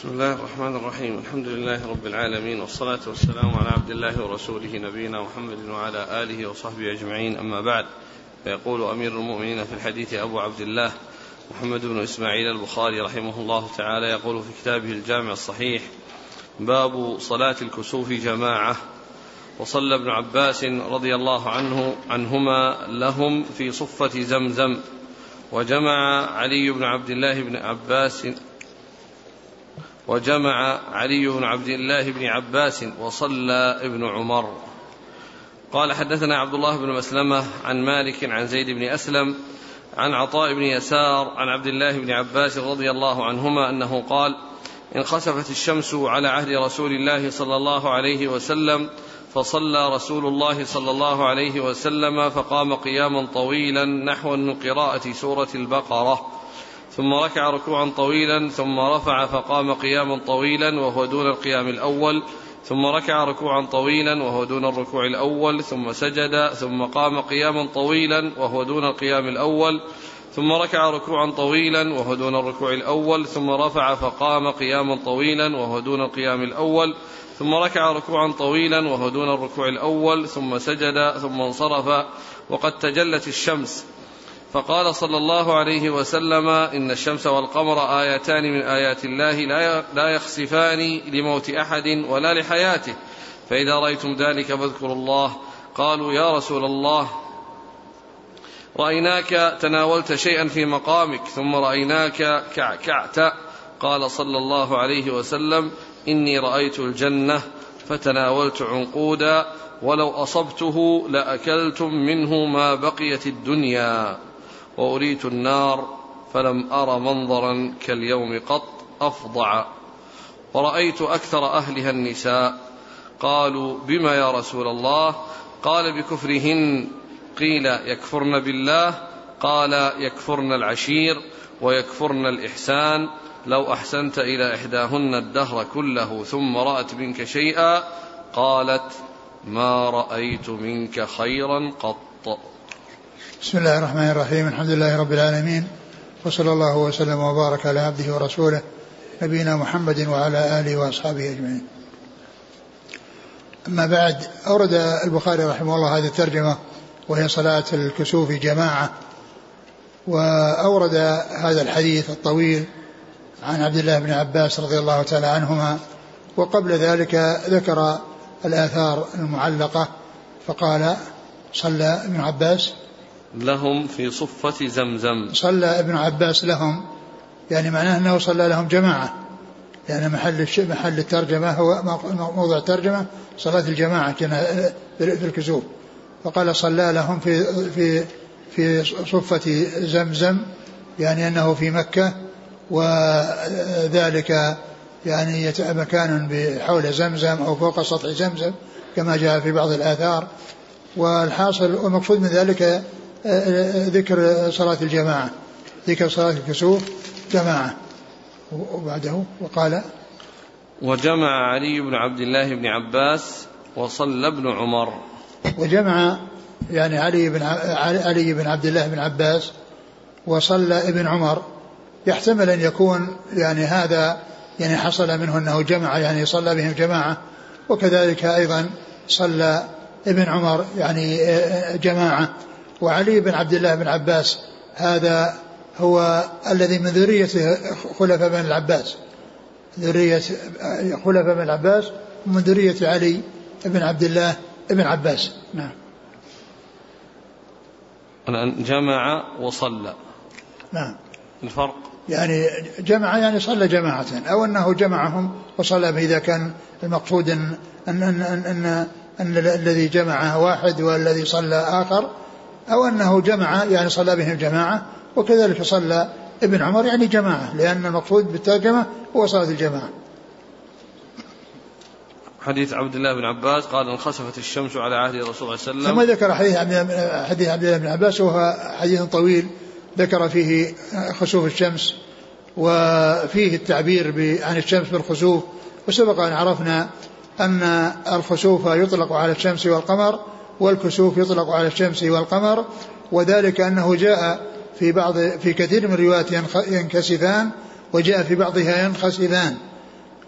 بسم الله الرحمن الرحيم. الحمد لله رب العالمين والصلاة والسلام على عبد الله ورسوله نبينا محمد وعلى آله وصحبه أجمعين. أما بعد فيقول أمير المؤمنين في الحديث أبو عبد الله محمد بن إسماعيل البخاري رحمه الله تعالى يقول في كتابه الجامع الصحيح باب صلاة الكسوف جماعة. وصلى ابن عباس رضي الله عنه عنهما لهم في صفة زمزم وجمع علي بن عبد الله بن عباس وجمع علي بن عبد الله بن عباس وصلى ابن عمر. قال حدثنا عبد الله بن مسلمة عن مالك عن زيد بن أسلم عن عطاء بن يسار عن عبد الله بن عباس رضي الله عنهما أنه قال انخسفت الشمس على عهد رسول الله صلى الله عليه وسلم فصلى رسول الله صلى الله عليه وسلم فقام قياما طويلا نحو قراءة سورة البقرة. ثم ركع ركوعا طويلا ثم رفع فقام قياما طويلا وهو دون القيام الأول ثم ركع ركوعا طويلا وهو دون الركوع الأول ثم سجد ثم قام قياما طويلا وهو دون القيام الأول ثم ركع ركوعا طويلا وهو دون الركوع الأول ثم رفع فقام قياما طويلا وهو دون القيام الأول ثم ركع ركوعا طويلا وهو دون الركوع الأول ثم سجد ثم انصرف وقد تجلت الشمس. فقال صلى الله عليه وسلم إن الشمس والقمر آيتان من آيات الله لا يخسفان لموت أحد ولا لحياته. فإذا رأيتم ذلك فاذكروا الله. قالوا يا رسول الله رأيناك تناولت شيئا في مقامك ثم رأيناك كعكعت. قال صلى الله عليه وسلم إني رأيت الجنة فتناولت عنقودا ولو أصبته لأكلتم منه ما بقيت الدنيا. وأريت النار فلم أر منظرا كاليوم قط أفظع ورأيت أكثر أهلها النساء. قالوا بما يا رسول الله؟ قال بكفرهن. قيل يكفرن بالله. قال يكفرن العشير ويكفرن الإحسان. لو أحسنت إلى إحداهن الدهر كله ثم رأت منك شيئا قالت ما رأيت منك خيرا قط. بسم الله الرحمن الرحيم الحمد لله رب العالمين وصلى الله وسلم وبارك على عبده ورسوله نبينا محمد وعلى آله وأصحابه أجمعين. أما بعد أورد البخاري رحمه الله هذه الترجمة وهي صلاة الكسوف جماعة وأورد هذا الحديث الطويل عن عبد الله بن عباس رضي الله تعالى عنهما وقبل ذلك ذكر الآثار المعلقة فقال صلى ابن عباس لهم في صفة زمزم. صلى ابن عباس لهم يعني معناه أنه صلى لهم جماعة. لأن محل محل الترجمة هو موضع الترجمة صلاة الجماعة في الكسوف. فقال صلى لهم في في في صفة زمزم يعني أنه في مكة وذلك يعني مكان بحول زمزم أو فوق سطح زمزم كما جاء في بعض الآثار. والحاصل والمقصود من ذلك ذكر صلاة الجماعة ذكر صلاة الكسوف جماعة. وبعده وقال وجمع علي بن عبد الله بن عباس وصلى ابن عمر. وجمع يعني علي بن علي بن عبد الله بن عباس وصلى ابن عمر. يحتمل أن يكون يعني هذا يعني حصل منه أنه جمع يعني صلى بهم جماعة. وكذلك أيضا صلى ابن عمر يعني جماعة. وعلي بن عبد الله بن عباس هذا هو الذي من ذرية خلفاء بن العباس. ذرية خلفاء بن العباس ومن ذرية علي بن عبد الله بن عباس. نعم. جمع وصلى. نعم. الفرق؟ يعني جمع يعني صلى جماعة أو أنه جمعهم وصلى إذا كان المقصود أن, أن, أن, أن, أن, أن الذي جمع واحد والذي صلى آخر أو أنه جمع يعني صلى بهم جماعة وكذلك صلى ابن عمر يعني جماعة لأن المقصود بالترجمة هو صلاة الجماعة. حديث عبد الله بن عباس قال انخسفت الشمس على عهد رسول الله صلى الله عليه وسلم. ثم ذكر حديث حديث عبد الله بن عباس وهو حديث طويل ذكر فيه خسوف الشمس وفيه التعبير عن الشمس بالخسوف وسبق أن عرفنا أن الخسوف يطلق على الشمس والقمر والكسوف يطلق على الشمس والقمر وذلك أنه جاء في بعض في كثير من الروايات ينكسفان وجاء في بعضها ينخسفان.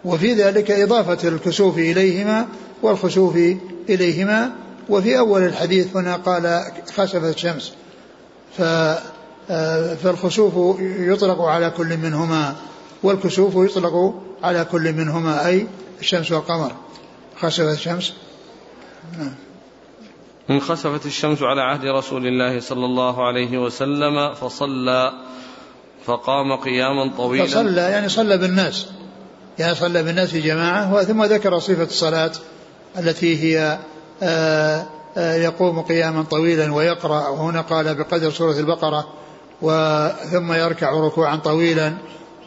وفي ذلك إضافة الكسوف إليهما والخسوف إليهما. وفي أول الحديث هنا قال خسفت الشمس. ف فالخسوف يطلق على كل منهما والكسوف يطلق على كل منهما أي الشمس والقمر. خسفت الشمس. نعم. انخسفت الشمس على عهد رسول الله صلى الله عليه وسلم فصلى فقام قياما طويلا. فصلى يعني صلى بالناس. يعني صلى بالناس في جماعة ثم ذكر صفة الصلاة التي هي آه، آه، يقوم قياما طويلا ويقرأ. وهنا قال بقدر سورة البقرة ثم يركع ركوعا طويلا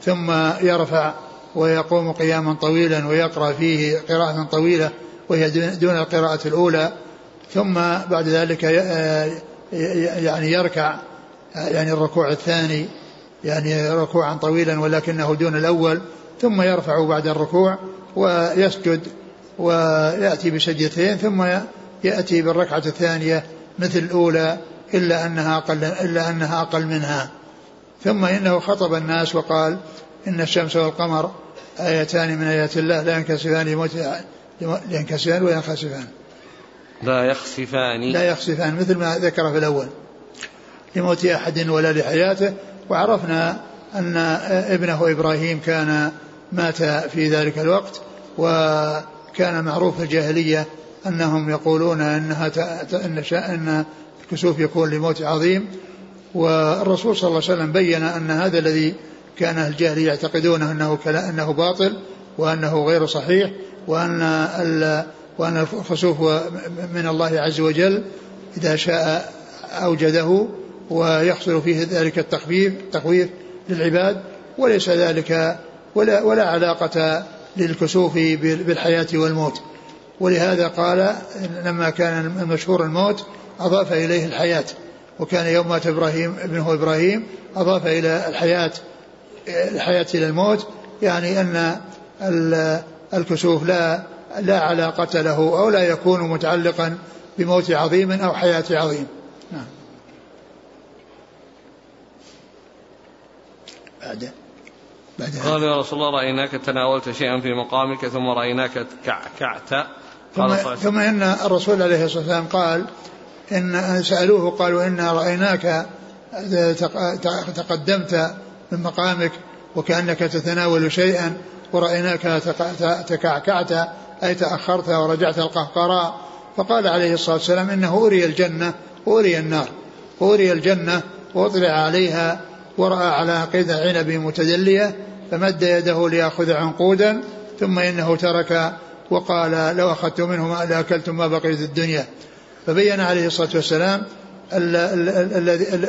ثم يرفع ويقوم قياما طويلا ويقرأ فيه قراءة طويلة وهي دون القراءة الأولى. ثم بعد ذلك يعني يركع يعني الركوع الثاني يعني ركوعا طويلا ولكنه دون الأول ثم يرفع بعد الركوع ويسجد ويأتي بسجدتين ثم يأتي بالركعة الثانية مثل الأولى إلا أنها أقل إلا أنها أقل منها. ثم إنه خطب الناس وقال إن الشمس والقمر آيتان من آيات الله لا ينكسفان لموت ينكسفان وينخسفان. لا يخسفان. لا يخسفان مثل ما ذكر في الأول لموت أحد ولا لحياته. وعرفنا أن ابنه إبراهيم كان مات في ذلك الوقت وكان معروف في الجاهلية أنهم يقولون أنها أن أن الكسوف يكون لموت عظيم. والرسول صلى الله عليه وسلم بين أن هذا الذي كان الجاهل يعتقدونه أنه أنه باطل وأنه غير صحيح وأن وأن الخسوف من الله عز وجل إذا شاء أوجده ويحصل فيه ذلك التخفيف التخويف للعباد وليس ذلك ولا ولا علاقة للكسوف بالحياة والموت. ولهذا قال لما كان المشهور الموت أضاف إليه الحياة وكان يوم مات إبراهيم ابنه إبراهيم أضاف إلى الحياة الحياة إلى الموت يعني أن الكسوف لا لا علاقة له أو لا يكون متعلقا بموت عظيم أو حياة عظيم. نعم. بعد. بعد. قال يا رسول الله رأيناك تناولت شيئا في مقامك ثم رأيناك كعكعت ثم, ثم إن الرسول عليه الصلاة والسلام قال إن سألوه قالوا إنا رأيناك تقدمت من مقامك وكأنك تتناول شيئا ورأيناك تكعكعت أي تأخرت ورجعت القهقراء فقال عليه الصلاة والسلام إنه أري الجنة وأري النار. وأري الجنة وأطلع عليها ورأى على قيد عنب متدلية فمد يده ليأخذ عنقودا ثم إنه ترك وقال لو أخذت منه ما لأكلتم ما بقيت الدنيا. فبين عليه الصلاة والسلام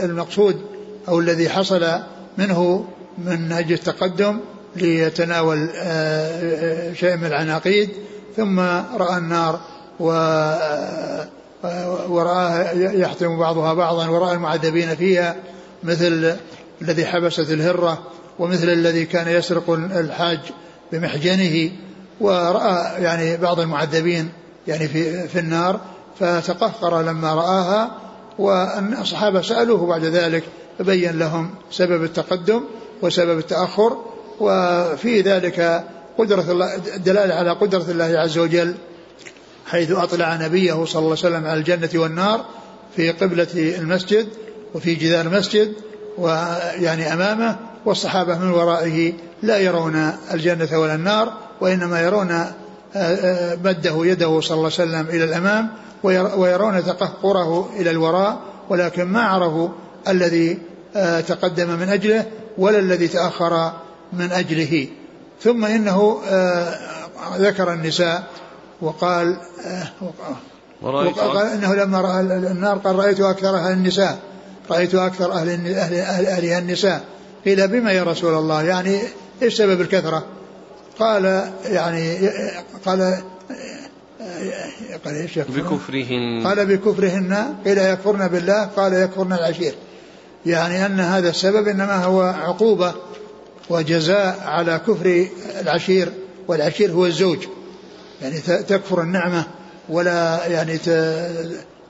المقصود أو الذي حصل منه من أجل التقدم ليتناول آه، شيء من العناقيد ثم رأى النار و ورآها يحتم بعضها بعضا ورأى المعذبين فيها مثل الذي حبست الهرة ومثل الذي كان يسرق الحاج بمحجنه ورأى يعني بعض المعذبين يعني في, في النار فتقهقر لما رآها وأن الصحابة سألوه بعد ذلك فبين لهم سبب التقدم وسبب التأخر وفي ذلك قدرة الله الدلالة على قدرة الله عز وجل حيث أطلع نبيه صلى الله عليه وسلم على الجنة والنار في قبلة المسجد وفي جدار المسجد ويعني أمامه والصحابة من ورائه لا يرون الجنة ولا النار وإنما يرون آه، آه، مده يده صلى الله عليه وسلم إلى الأمام ويرون تقهقره إلى الوراء ولكن ما عرفوا الذي آه، تقدم من أجله ولا الذي تأخر من أجله. ثم إنه ذكر النساء وقال وقال إنه لما رأى النار قال رأيت أكثر أهل النساء رأيت أكثر أهل أهل أهل أهلها النساء. قيل بما يا رسول الله؟ يعني إيش سبب الكثرة؟ قال يعني قال قال إيش بكفرهن. قال بكفرهن قيل يكفرن بالله؟ قال يكفرن العشير. يعني أن هذا السبب إنما هو عقوبة. وجزاء على كفر العشير والعشير هو الزوج. يعني تكفر النعمة ولا يعني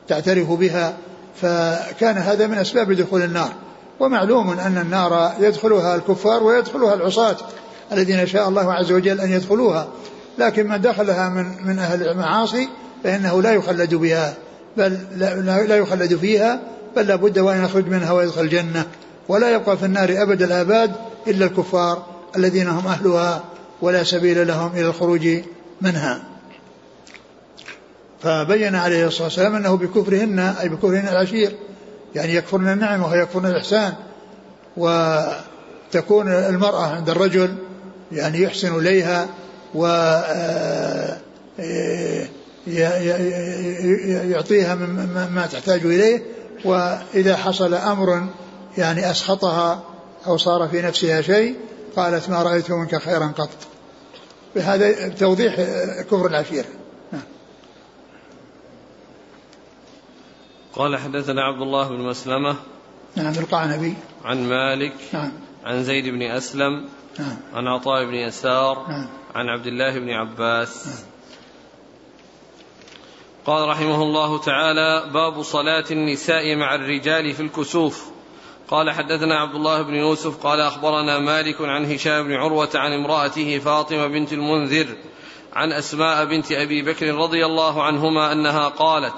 تعترف بها. فكان هذا من أسباب دخول النار. ومعلوم أن النار يدخلها الكفار ويدخلها العصاة الذين شاء الله عز وجل أن يدخلوها. لكن من دخلها من من أهل المعاصي فإنه لا يخلد بها بل لا, لا يخلد فيها بل لابد وأن يخرج منها ويدخل الجنة. ولا يبقى في النار أبد الآباد إلا الكفار الذين هم أهلها ولا سبيل لهم إلى الخروج منها. فبين عليه الصلاة والسلام أنه بكفرهن أي بكفرهن العشير يعني يكفرن النعمة ويكفرن الإحسان. وتكون المرأة عند الرجل يعني يحسن إليها و آه، يعطيها ما تحتاج إليه. وإذا حصل أمر يعني أسخطها أو صار في نفسها شيء قالت ما رأيت منك خيرا قط. بهذا توضيح كفر العشيرة. نعم. قال حدثنا عبد الله بن مسلمة. نعم القعنبي عن مالك. نعم. عن زيد بن أسلم. نعم. عن عطاء بن يسار. نعم. عن عبد الله بن عباس. نعم. قال رحمه الله تعالى باب صلاة النساء مع الرجال في الكسوف. قال حدثنا عبد الله بن يوسف قال أخبرنا مالك عن هشام بن عروة عن امرأته فاطمة بنت المنذر عن أسماء بنت أبي بكر رضي الله عنهما أنها قالت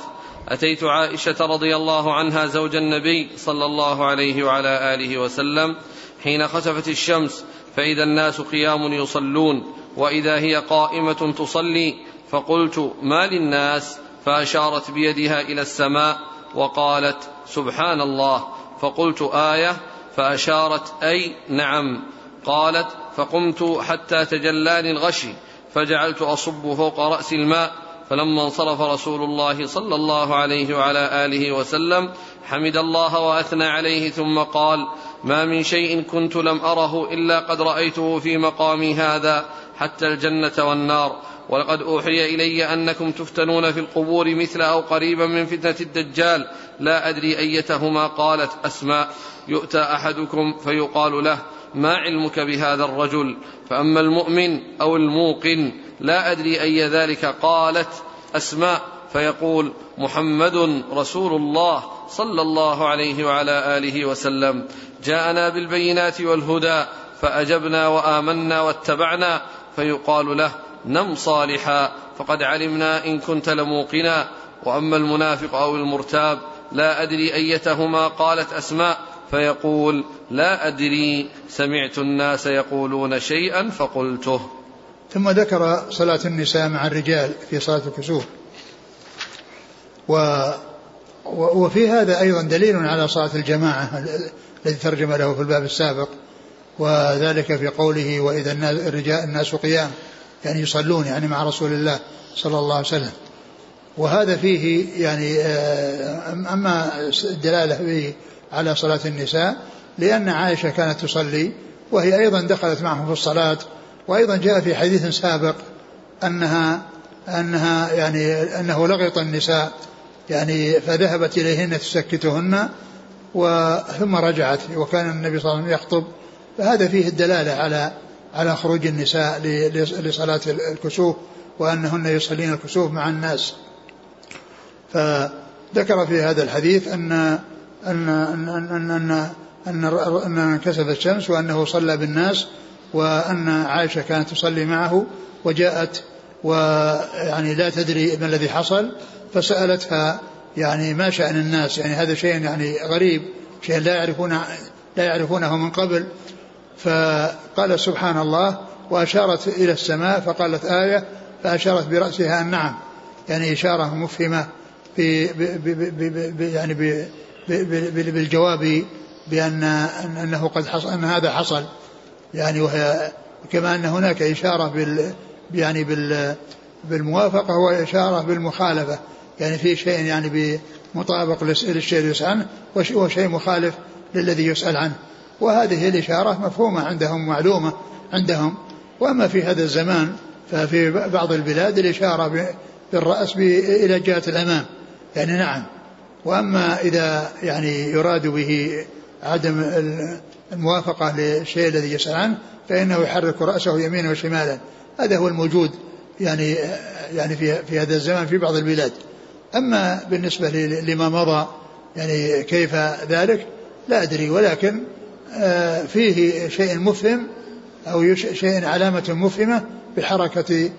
أتيت عائشة رضي الله عنها زوج النبي صلى الله عليه وعلى آله وسلم حين خسفت الشمس فإذا الناس قيام يصلون وإذا هي قائمة تصلي فقلت ما للناس؟ فأشارت بيدها إلى السماء وقالت سبحان الله. فقلت آية فأشارت أي نعم. قالت فقمت حتى تجلاني الغشي فجعلت أصب فوق رأس الماء. فلما انصرف رسول الله صلى الله عليه وعلى آله وسلم حمد الله وأثنى عليه ثم قال ما من شيء كنت لم أره إلا قد رأيته في مقامي هذا. حتى الجنة والنار. ولقد أوحي إلي أنكم تفتنون في القبور مثل أو قريبا من فتنة الدجال. لا أدري أيتهما قالت أسماء. يؤتى أحدكم فيقال له ما علمك بهذا الرجل؟ فأما المؤمن أو الموقن لا أدري أي ذلك. قالت أسماء فيقول محمد رسول الله صلى الله عليه وعلى آله وسلم. جاءنا بالبينات والهدى فأجبنا وآمنا واتبعنا فيقال له نم صالحا فقد علمنا إن كنت لموقنا. وأما المنافق أو المرتاب لا أدري أيتهما قالت أسماء فيقول لا أدري سمعت الناس يقولون شيئا فقلته. ثم ذكر صلاة النساء مع الرجال في صلاة الكسوف. و وفي هذا أيضا دليل على صلاة الجماعة الذي ترجم له في الباب السابق. وذلك في قوله وإذا الرجال الناس قيام يعني يصلون يعني مع رسول الله صلى الله عليه وسلم. وهذا فيه يعني آه، أما الدلالة به على صلاة النساء لأن عائشة كانت تصلي وهي أيضا دخلت معهم في الصلاة وأيضا جاء في حديث سابق أنها أنها يعني أنه لغط النساء يعني فذهبت إليهن تسكتهن ثم رجعت وكان النبي صلى الله عليه وسلم يخطب فهذا فيه الدلالة على على خروج النساء لصلاة الكسوف وأنهن يصلين الكسوف مع الناس. فذكر في هذا الحديث أن أن أن أن أن أن, أن انكسفت الشمس وأنه صلى بالناس وأن عائشة كانت تصلي معه وجاءت ويعني لا تدري ما الذي حصل فسألتها يعني ما شأن الناس؟ يعني هذا شيء يعني غريب شيء لا يعرفون لا يعرفونه من قبل. فقال سبحان الله وأشارت إلى السماء فقالت آية فأشارت برأسها النعم يعني إشارة مفهمة في يعني بالجواب بأن أنه قد حصل أن هذا حصل. يعني وهي كما أن هناك إشارة بال يعني بال بالموافقة وإشارة بالمخالفة. يعني في شيء يعني بمطابق للشيء يسأل عنه وشيء مخالف للذي يسأل عنه. وهذه الإشارة مفهومة عندهم معلومة عندهم. وأما في هذا الزمان ففي بعض البلاد الإشارة بالرأس إلى جهة الأمام. يعني نعم. وأما إذا يعني يراد به عدم الموافقة للشيء الذي يسأل عنه فإنه يحرك رأسه يمينا وشمالا. هذا هو الموجود يعني يعني في في هذا الزمان في بعض البلاد. أما بالنسبة لما مضى يعني كيف ذلك لا أدري. ولكن فيه شيء مفهم أو شيء علامة مفهمة بحركة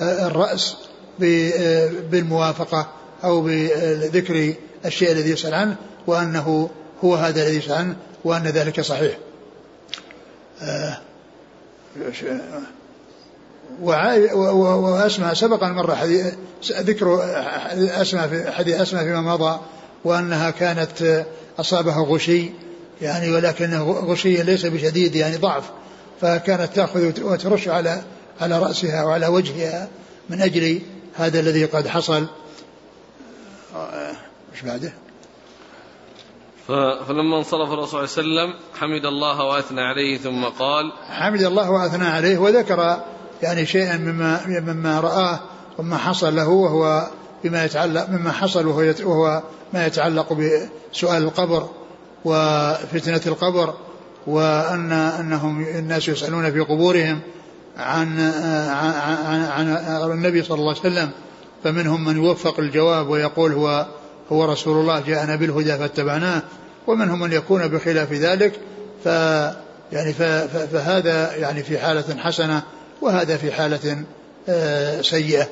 آه، الرأس آه، بالموافقة أو بذكر الشيء الذي يسأل عنه وأنه هو هذا الذي يسأل عنه وأن ذلك صحيح. وأسماء سبق مرة حديث ذكر أسماء في حديث أسماء فيما مضى وأنها كانت أصابها غشي يعني ولكنه غشي ليس بشديد يعني ضعف. فكانت تأخذ وترش على على رأسها وعلى وجهها من أجل هذا الذي قد حصل. إيش بعده؟ فلما انصرف الرسول صلى الله عليه وسلم حمد الله وأثنى عليه ثم قال حمد الله وأثنى عليه وذكر يعني شيئا مما مما رآه وما حصل له وهو بما يتعلق مما حصل وهو, وهو ما يتعلق بسؤال القبر. وفتنة القبر وأن أنهم الناس يسألون في قبورهم عن عن, عن, عن النبي صلى الله عليه وسلم فمنهم من يوفق الجواب ويقول هو هو رسول الله جاءنا بالهدى فاتبعناه ومنهم من يكون بخلاف ذلك ف يعني فهذا يعني في حالة حسنة وهذا في حالة آه، سيئة.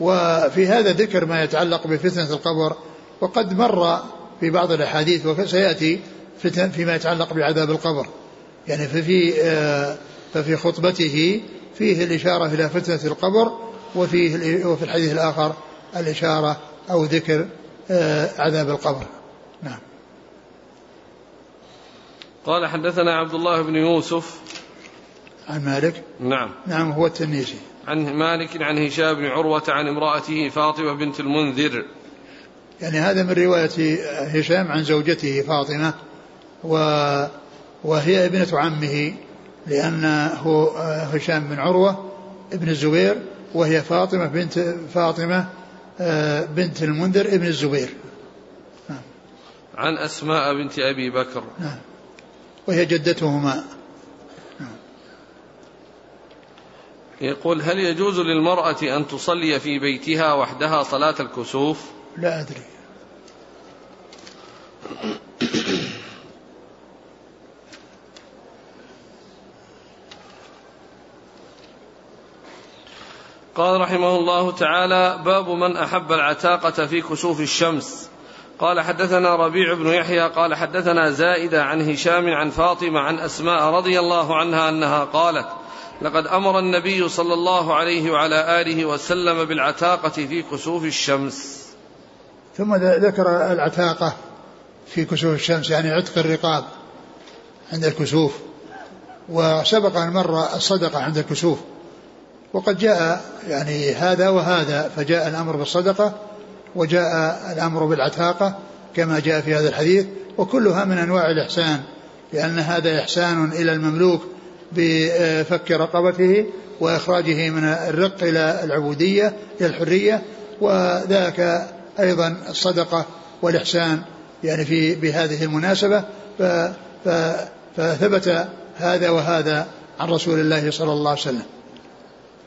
وفي هذا ذكر ما يتعلق بفتنة القبر وقد مر في بعض الأحاديث وسيأتي فيما يتعلق بعذاب القبر. يعني ففي آه، ففي خطبته فيه الإشارة إلى فتنة القبر وفيه وفي الحديث الآخر الإشارة أو ذكر آه، عذاب القبر. نعم. قال حدثنا عبد الله بن يوسف. عن مالك؟ نعم. نعم هو التنيسي. عن مالك عن هشام بن عروة عن امرأته فاطمة بنت المنذر. يعني هذا من رواية هشام عن زوجته فاطمة و وهي ابنة عمه لأنه هشام بن عروة ابن الزبير وهي فاطمة بنت فاطمة آه، بنت المنذر ابن الزبير. نعم. عن أسماء بنت أبي بكر. نعم. وهي جدتهما. نعم. يقول هل يجوز للمرأة أن تصلي في بيتها وحدها صلاة الكسوف؟ لا أدري. قال رحمه الله تعالى باب من أحب العتاقة في كسوف الشمس. قال حدثنا ربيع بن يحيى قال حدثنا زائدة عن هشام عن فاطمة عن أسماء رضي الله عنها أنها قالت لقد أمر النبي صلى الله عليه وعلى آله وسلم بالعتاقة في كسوف الشمس. ثم ذكر العتاقة في كسوف الشمس يعني عتق الرقاب عند الكسوف. وسبق أن مر الصدقة عند الكسوف. وقد جاء يعني هذا وهذا فجاء الأمر بالصدقة وجاء الأمر بالعتاقة كما جاء في هذا الحديث. وكلها من أنواع الإحسان لأن هذا إحسان إلى المملوك بفك رقبته وإخراجه من الرق إلى العبودية إلى الحرية. وذاك أيضا الصدقة والإحسان يعني في بهذه المناسبة فثبت هذا وهذا عن رسول الله صلى الله عليه وسلم.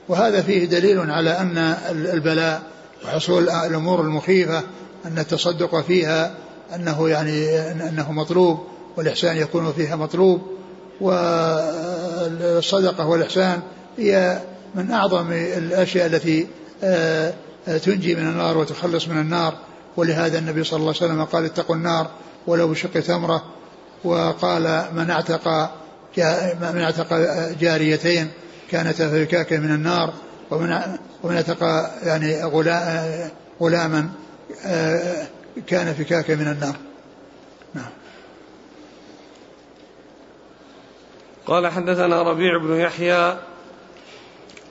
وهذا فيه دليل على أن البلاء وحصول الأمور المخيفة أن التصدق فيها أنه يعني أنه مطلوب والإحسان يكون فيها مطلوب. والصدقة والإحسان هي من أعظم الأشياء التي آه، تنجي من النار وتخلص من النار. ولهذا النبي صلى الله عليه وسلم قال اتقوا النار ولو بشق تمرة وقال من اعتق من اعتق جاريتين كانت فكاكا من النار ومن ومن اتقى يعني غلاما آه، كان فكاكا من النار. نعم. قال حدثنا ربيع بن يحيى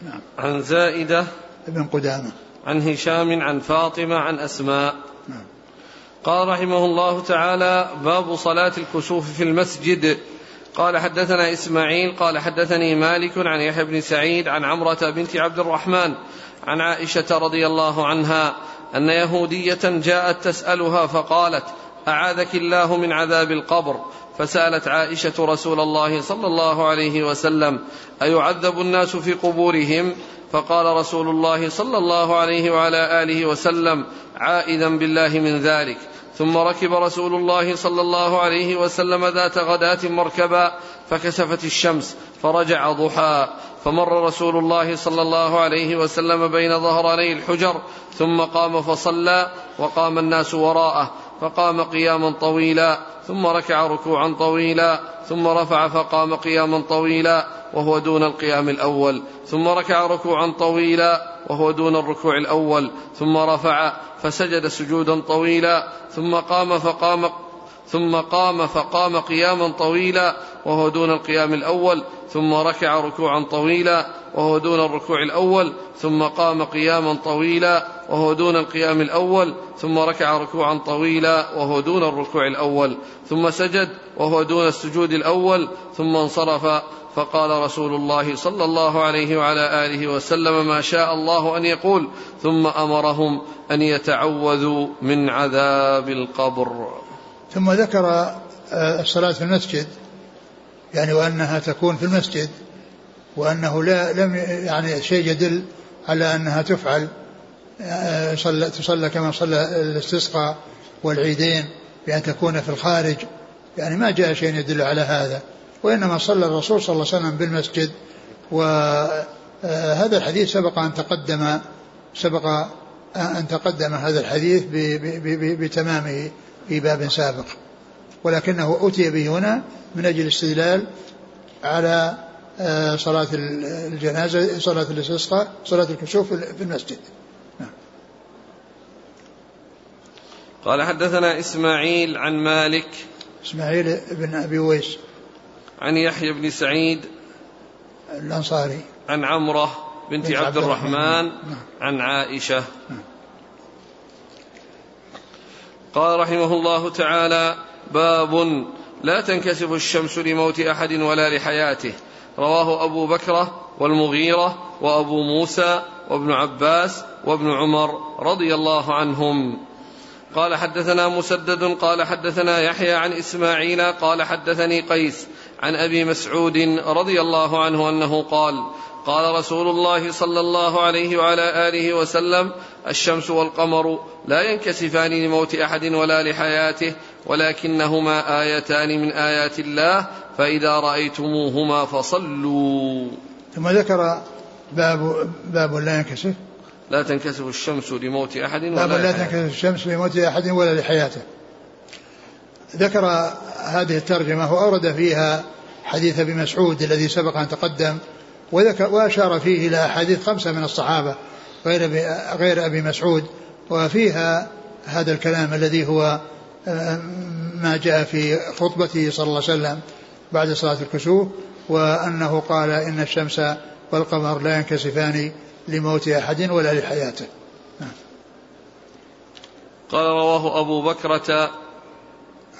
نعم. عن زائدة ابن قدامة. عن هشام عن فاطمة عن أسماء. قال رحمه الله تعالى باب صلاة الكسوف في المسجد. قال حدثنا إسماعيل قال حدثني مالك عن يحيى بن سعيد عن عمرة بنت عبد الرحمن عن عائشة رضي الله عنها أن يهودية جاءت تسألها فقالت أعاذك الله من عذاب القبر. فسألت عائشة رسول الله صلى الله عليه وسلم أيعذب الناس في قبورهم؟ فقال رسول الله صلى الله عليه وعلى آله وسلم عائذا بالله من ذلك. ثم ركب رسول الله صلى الله عليه وسلم ذات غداة مركبا فكسفت الشمس فرجع ضحى. فمر رسول الله صلى الله عليه وسلم بين ظهراني الحجر ثم قام فصلى وقام الناس وراءه. فقام قياما طويلا ثم ركع ركوعا طويلا ثم رفع فقام قياما طويلا وهو دون القيام الأول. ثم ركع ركوعا طويلا وهو دون الركوع الأول. ثم رفع فسجد سجودا طويلا ثم قام فقام ثم قام فقام قياما طويلا وهو دون القيام الأول. ثم ركع ركوعا طويلا وهو دون الركوع الأول. ثم قام قياما طويلا وهو دون القيام الأول ثم ركع ركوعا طويلا وهو دون الركوع الأول ثم سجد وهو دون السجود الأول ثم انصرف. فقال رسول الله صلى الله عليه وعلى آله وسلم ما شاء الله أن يقول ثم أمرهم أن يتعوذوا من عذاب القبر. ثم ذكر آه، الصلاة في المسجد يعني وأنها تكون في المسجد وأنه لا لم يعني شيء يدل على أنها تفعل. تصلى كما صلى الاستسقاء والعيدين بأن تكون في الخارج. يعني ما جاء شيء يدل على هذا. وإنما صلى الرسول صلى الله عليه وسلم بالمسجد. وهذا الحديث سبق أن تقدم سبق أن تقدم هذا الحديث بتمامه في باب سابق. ولكنه أتي به هنا من أجل الاستدلال على آه، صلاة الجنازة صلاة الاستسقاء صلاة الكسوف في المسجد نعم. قال حدثنا إسماعيل عن مالك إسماعيل بن أبي ويس عن يحيى بن سعيد الأنصاري. عن عمرة بنت عبد, عبد الرحمن, الرحمن نعم. عن عائشة. نعم. قال رحمه الله تعالى باب لا تنكسف الشمس لموت أحد ولا لحياته. رواه أبو بكرة والمغيرة وأبو موسى وابن عباس وابن عمر رضي الله عنهم. قال حدثنا مسدد قال حدثنا يحيى عن إسماعيل قال حدثني قيس عن أبي مسعود رضي الله عنه أنه قال قال رسول الله صلى الله عليه وعلى آله وسلم الشمس والقمر لا ينكسفان لموت أحد ولا لحياته ولكنهما آيتان من آيات الله فإذا رأيتموهما فصلوا. ثم ذكر باب باب لا ينكسف. لا تنكسف الشمس لموت أحد ولا لا تنكسف الشمس لموت أحد ولا لحياته. ذكر هذه الترجمة وأورد فيها حديث أبي مسعود الذي سبق أن تقدم وذكر وأشار فيه إلى أحاديث خمسة من الصحابة غير غير أبي مسعود وفيها هذا الكلام الذي هو آه، ما جاء في خطبته صلى الله عليه وسلم بعد صلاة الكسوف وأنه قال إن الشمس والقمر لا ينكسفان لموت أحد ولا لحياته. قال رواه أبو بكرة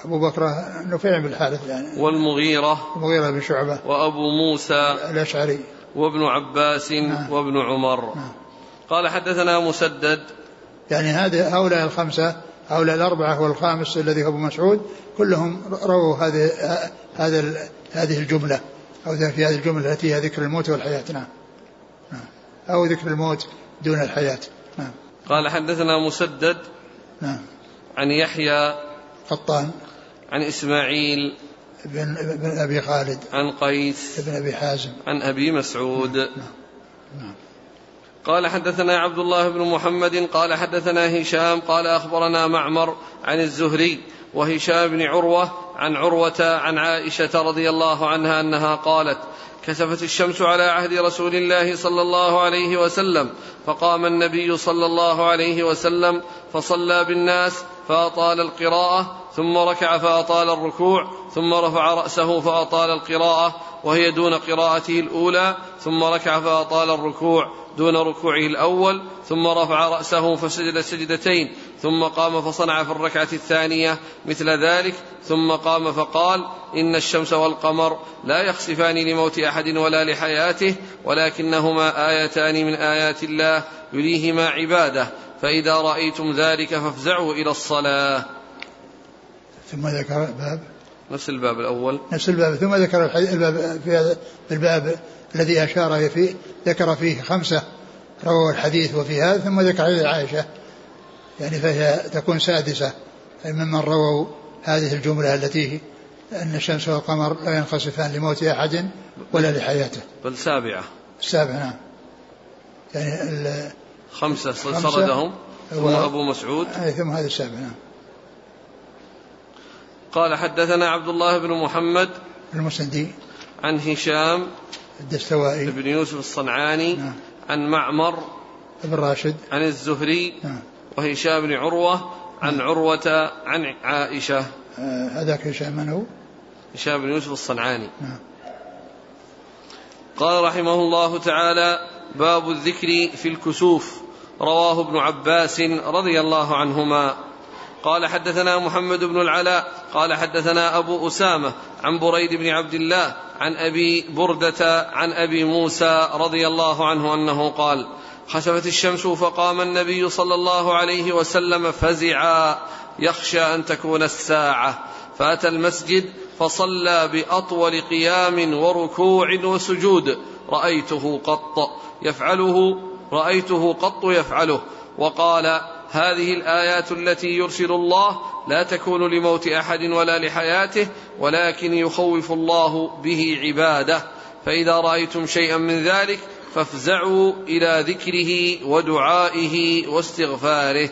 أبو بكر نفيع بن الحارث يعني والمغيرة المغيرة بن شعبة وأبو موسى الأشعري وابن عباس نعم. وابن عمر نعم. قال حدثنا مسدد يعني هذه هؤلاء الخمسة هؤلاء الأربعة والخامس الذي هو أبو مسعود كلهم رووا هذه هذا هذه الجملة أو في هذه الجملة التي هي ذكر الموت والحياة نعم. أو ذكر الموت دون الحياة. نعم. قال حدثنا مسدد نعم. عن يحيى قطان. عن إسماعيل بن, بن أبي خالد. عن قيس بن أبي حازم. عن أبي مسعود. نعم. نعم. قال حدثنا عبد الله بن محمد قال حدثنا هشام قال أخبرنا معمر عن الزهري وهشام بن عروة عن عروة عن عائشة رضي الله عنها أنها قالت كسفت الشمس على عهد رسول الله صلى الله عليه وسلم فقام النبي صلى الله عليه وسلم فصلى بالناس فأطال القراءة ثم ركع فأطال الركوع ثم رفع رأسه فأطال القراءة وهي دون قراءته الأولى ثم ركع فأطال الركوع دون ركوعه الأول ثم رفع رأسه فسجد سجدتين ثم قام فصنع في الركعة الثانية مثل ذلك ثم قام فقال إن الشمس والقمر لا يخسفان لموت أحد ولا لحياته ولكنهما آيتان من آيات الله يريهما عباده. فإذا رأيتم ذلك فافزعوا إلى الصلاة. ثم ذكر باب نفس الباب الأول. نفس الباب. ثم ذكر الباب في هذا الباب الذي أشار فيه ذكر فيه خمسة رووا الحديث وفي هذا ثم ذكر حديث عائشة. يعني فهي تكون سادسة. أي ممن رووا هذه الجملة التي أن الشمس والقمر لا ينخسفان لموت أحد ولا لحياته. بل سابعة. السابع نعم. يعني خمسة سردهم ثم أبو مسعود. ثم هذا السابع نعم. قال حدثنا عبد الله بن محمد المسندي. عن هشام الدستوائي. بن يوسف الصنعاني نعم. عن معمر بن راشد. عن الزهري نعم. وهشام بن عروة عن عروة عن عائشة. آه هذاك هشام من هو؟ هشام بن يوسف الصنعاني. نعم. قال رحمه الله تعالى باب الذكر في الكسوف. رواه ابن عباس رضي الله عنهما. قال حدثنا محمد بن العلاء قال حدثنا أبو أسامة عن بريد بن عبد الله عن أبي بردة عن أبي موسى رضي الله عنه أنه قال خسفت الشمس فقام النبي صلى الله عليه وسلم فزعا يخشى أن تكون الساعة. فأتى المسجد فصلى بأطول قيام وركوع وسجود. رأيته قط يفعله رأيته قط يفعله. وقال هذه الآيات التي يرسل الله لا تكون لموت أحد ولا لحياته ولكن يخوف الله به عباده. فإذا رأيتم شيئا من ذلك فافزعوا إلى ذكره ودعائه واستغفاره.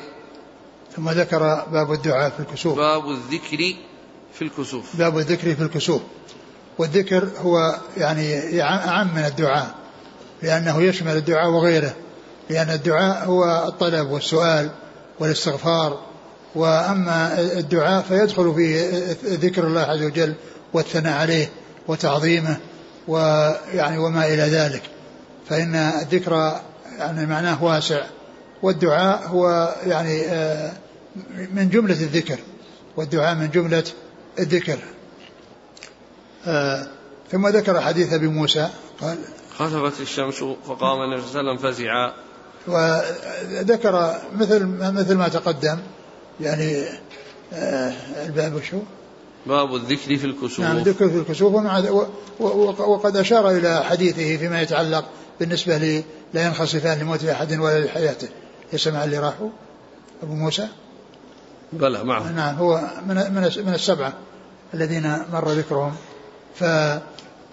ثم ذكر باب الدعاء في الكسوف. باب الذكر في الكسوف. باب الذكر في الكسوف. والذكر هو يعني أعم من الدعاء لأنه يشمل الدعاء وغيره لأن الدعاء هو الطلب والسؤال والاستغفار. وأما الدعاء فيدخل في ذكر الله عز وجل والثناء عليه وتعظيمه ويعني وما إلى ذلك. فإن الذكر يعني معناه واسع والدعاء هو يعني آه، من جملة الذكر والدعاء من جملة الذكر. آه، ثم ذكر حديث أبي موسى قال خسفت الشمس فقام النبي صلى الله عليه وسلم فزعا. وذكر مثل مثل ما تقدم يعني آه، الباب شو؟ باب الذكر في الكسوف. نعم الذكر في الكسوف ومع وقد أشار إلى حديثه فيما يتعلق بالنسبة ل لا ينخسفان لموت أحد ولا لحياته. يسمع اللي راحوا؟ أبو موسى؟ بلى معه. نعم هو من من من السبعة الذين مر ذكرهم. ف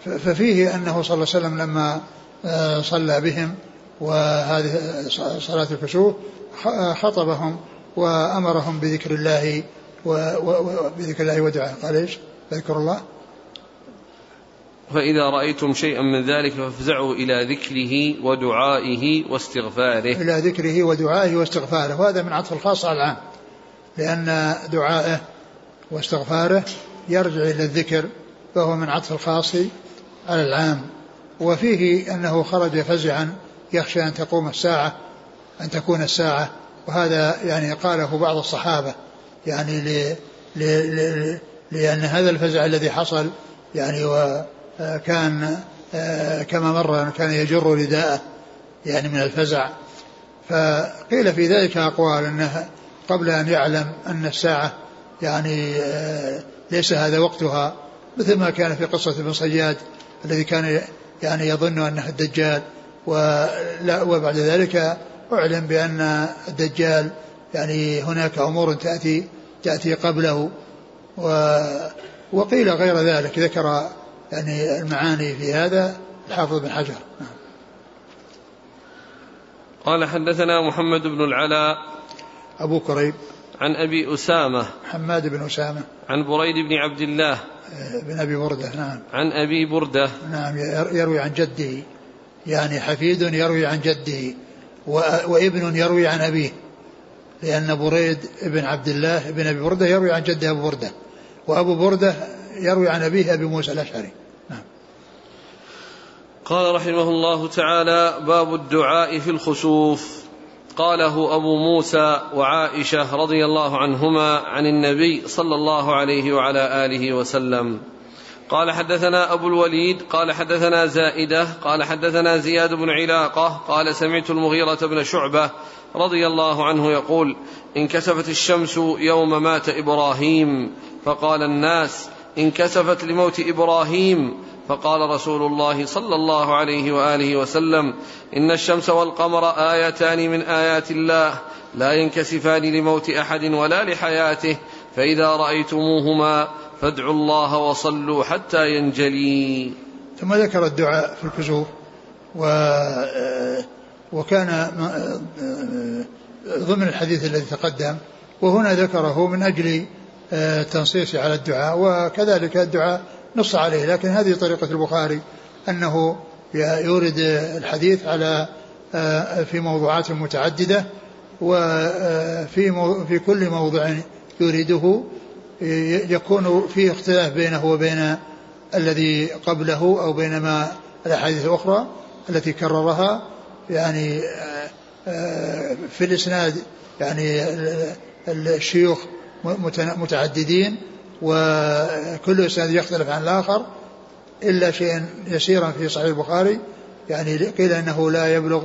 ففيه أنه صلى الله عليه وسلم لما آه، صلى بهم وهذه صلاة الكسوف خطبهم وأمرهم بذكر الله وبذكر الله ودعاء. قال إيش؟ أذكر الله. فإذا رأيتم شيئا من ذلك فافزعوا إلى ذكره ودعائه واستغفاره. إلى ذكره ودعائه واستغفاره. وهذا من عطف الخاص على العام. لأن دعائه واستغفاره يرجع إلى الذكر فهو من عطف الخاص على العام. وفيه أنه خرج فزعا يخشى أن تقوم الساعة أن تكون الساعة. وهذا يعني قاله بعض الصحابة. يعني لأن هذا الفزع الذي حصل يعني وكان آه، كما مر كان يجر رداءه يعني من الفزع. فقيل في ذلك أقوال أنه قبل أن يعلم أن الساعة يعني ليس هذا وقتها مثل ما كان في قصة ابن صياد الذي كان يعني يظن أنه الدجال. ولا وبعد ذلك أعلم بأن الدجال يعني هناك أمور تأتي تأتي قبله. و وقيل غير ذلك ذكر يعني المعاني في هذا الحافظ بن حجر. نعم. قال حدثنا محمد بن العلاء أبو كريب. عن أبي أسامة حماد بن أسامة. عن بريد بن عبد الله بن أبي بردة نعم. عن أبي بردة. نعم يروي عن جده. يعني حفيد يروي عن جده وابن يروي عن أبيه. لأن بريد بن عبد الله بن أبي بردة يروي عن جده أبو بردة وأبو بردة يروي عن أبيه أبي موسى الأشعري. قال رحمه الله تعالى باب الدعاء في الخسوف. قاله أبو موسى وعائشة رضي الله عنهما عن النبي صلى الله عليه وعلى آله وسلم. قال حدثنا أبو الوليد قال حدثنا زائدة قال حدثنا زياد بن علاقة قال سمعت المغيرة بن شعبة رضي الله عنه يقول انكسفت الشمس يوم مات إبراهيم. فقال الناس انكسفت لموت إبراهيم. فقال رسول الله صلى الله عليه وآله وسلم إن الشمس والقمر آيتان من آيات الله لا ينكسفان لموت أحد ولا لحياته فإذا رأيتموهما فادعوا الله وصلوا حتى ينجلي. ثم ذكر الدعاء في الكسوف و آه، وكان آه، ضمن الحديث الذي تقدم وهنا ذكره من أجل التنصيص على الدعاء وكذلك الدعاء نص عليه لكن هذه طريقة البخاري أنه يورد الحديث على في موضوعات متعددة وفي في كل موضع يريده يكون في اختلاف بينه وبين الذي قبله أو بين ما الأحاديث الأخرى التي كررها يعني في الإسناد يعني الشيوخ متعددين وكل إسناد يختلف عن الآخر إلا شيئا يسيرا في صحيح البخاري يعني قيل أنه لا يبلغ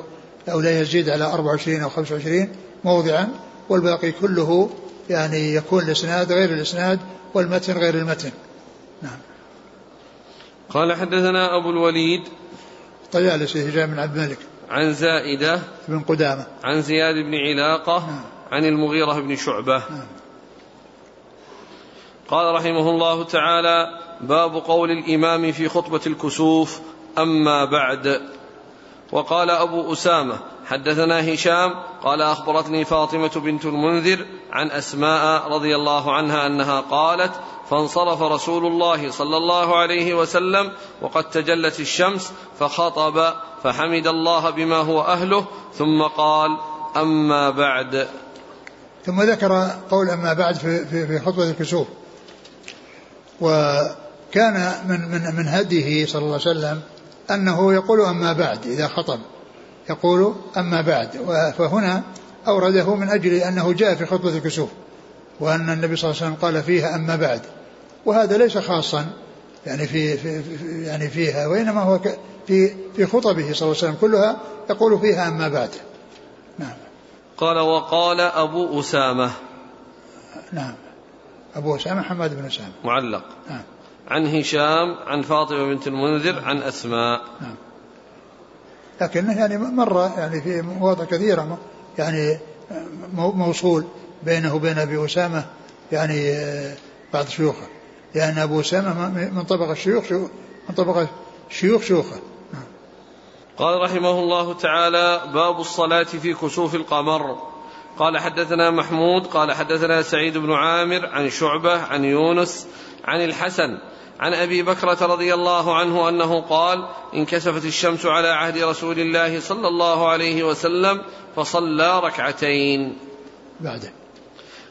أو لا يزيد على 24 أو 25 موضعا والباقي كله يعني يكون الإسناد غير الإسناد والمتن غير المتن. نعم. قال حدثنا أبو الوليد طيالسي هشام بن عبد الملك. عن زائدة بن قدامة. عن زياد بن علاقة نعم. عن المغيرة بن شعبة. نعم. قال رحمه الله تعالى باب قول الإمام في خطبة الكسوف أما بعد. وقال أبو أسامة حدثنا هشام قال أخبرتني فاطمة بنت المنذر عن أسماء رضي الله عنها أنها قالت فانصرف رسول الله صلى الله عليه وسلم وقد تجلت الشمس فخطب فحمد الله بما هو أهله ثم قال أما بعد. ثم ذكر قول أما بعد في, في, خطبة الكسوف. وكان من من من هديه صلى الله عليه وسلم أنه يقول أما بعد إذا خطب يقول أما بعد. فهنا أورده من أجل أنه جاء في خطبة الكسوف وأن النبي صلى الله عليه وسلم قال فيها أما بعد. وهذا ليس خاصا يعني في, في, في يعني فيها وإنما هو في في خطبه صلى الله عليه وسلم كلها يقول فيها أما بعد. نعم. قال وقال أبو أسامة. نعم. أبو أسامة حماد بن أسامة معلق. نعم. عن هشام عن فاطمة بنت المنذر عن أسماء. نعم. لكنه يعني مر يعني في مواضع كثيرة يعني موصول بينه وبين أبي أسامة يعني بعض شيوخه. لأن أبو أسامة من طبقة الشيوخ من طبقة شيوخ شيوخه. نعم. قال رحمه الله تعالى باب الصلاة في كسوف القمر. قال حدثنا محمود قال حدثنا سعيد بن عامر عن شعبة عن يونس عن الحسن عن أبي بكرة رضي الله عنه أنه قال انكسفت الشمس على عهد رسول الله صلى الله عليه وسلم فصلى ركعتين. بعده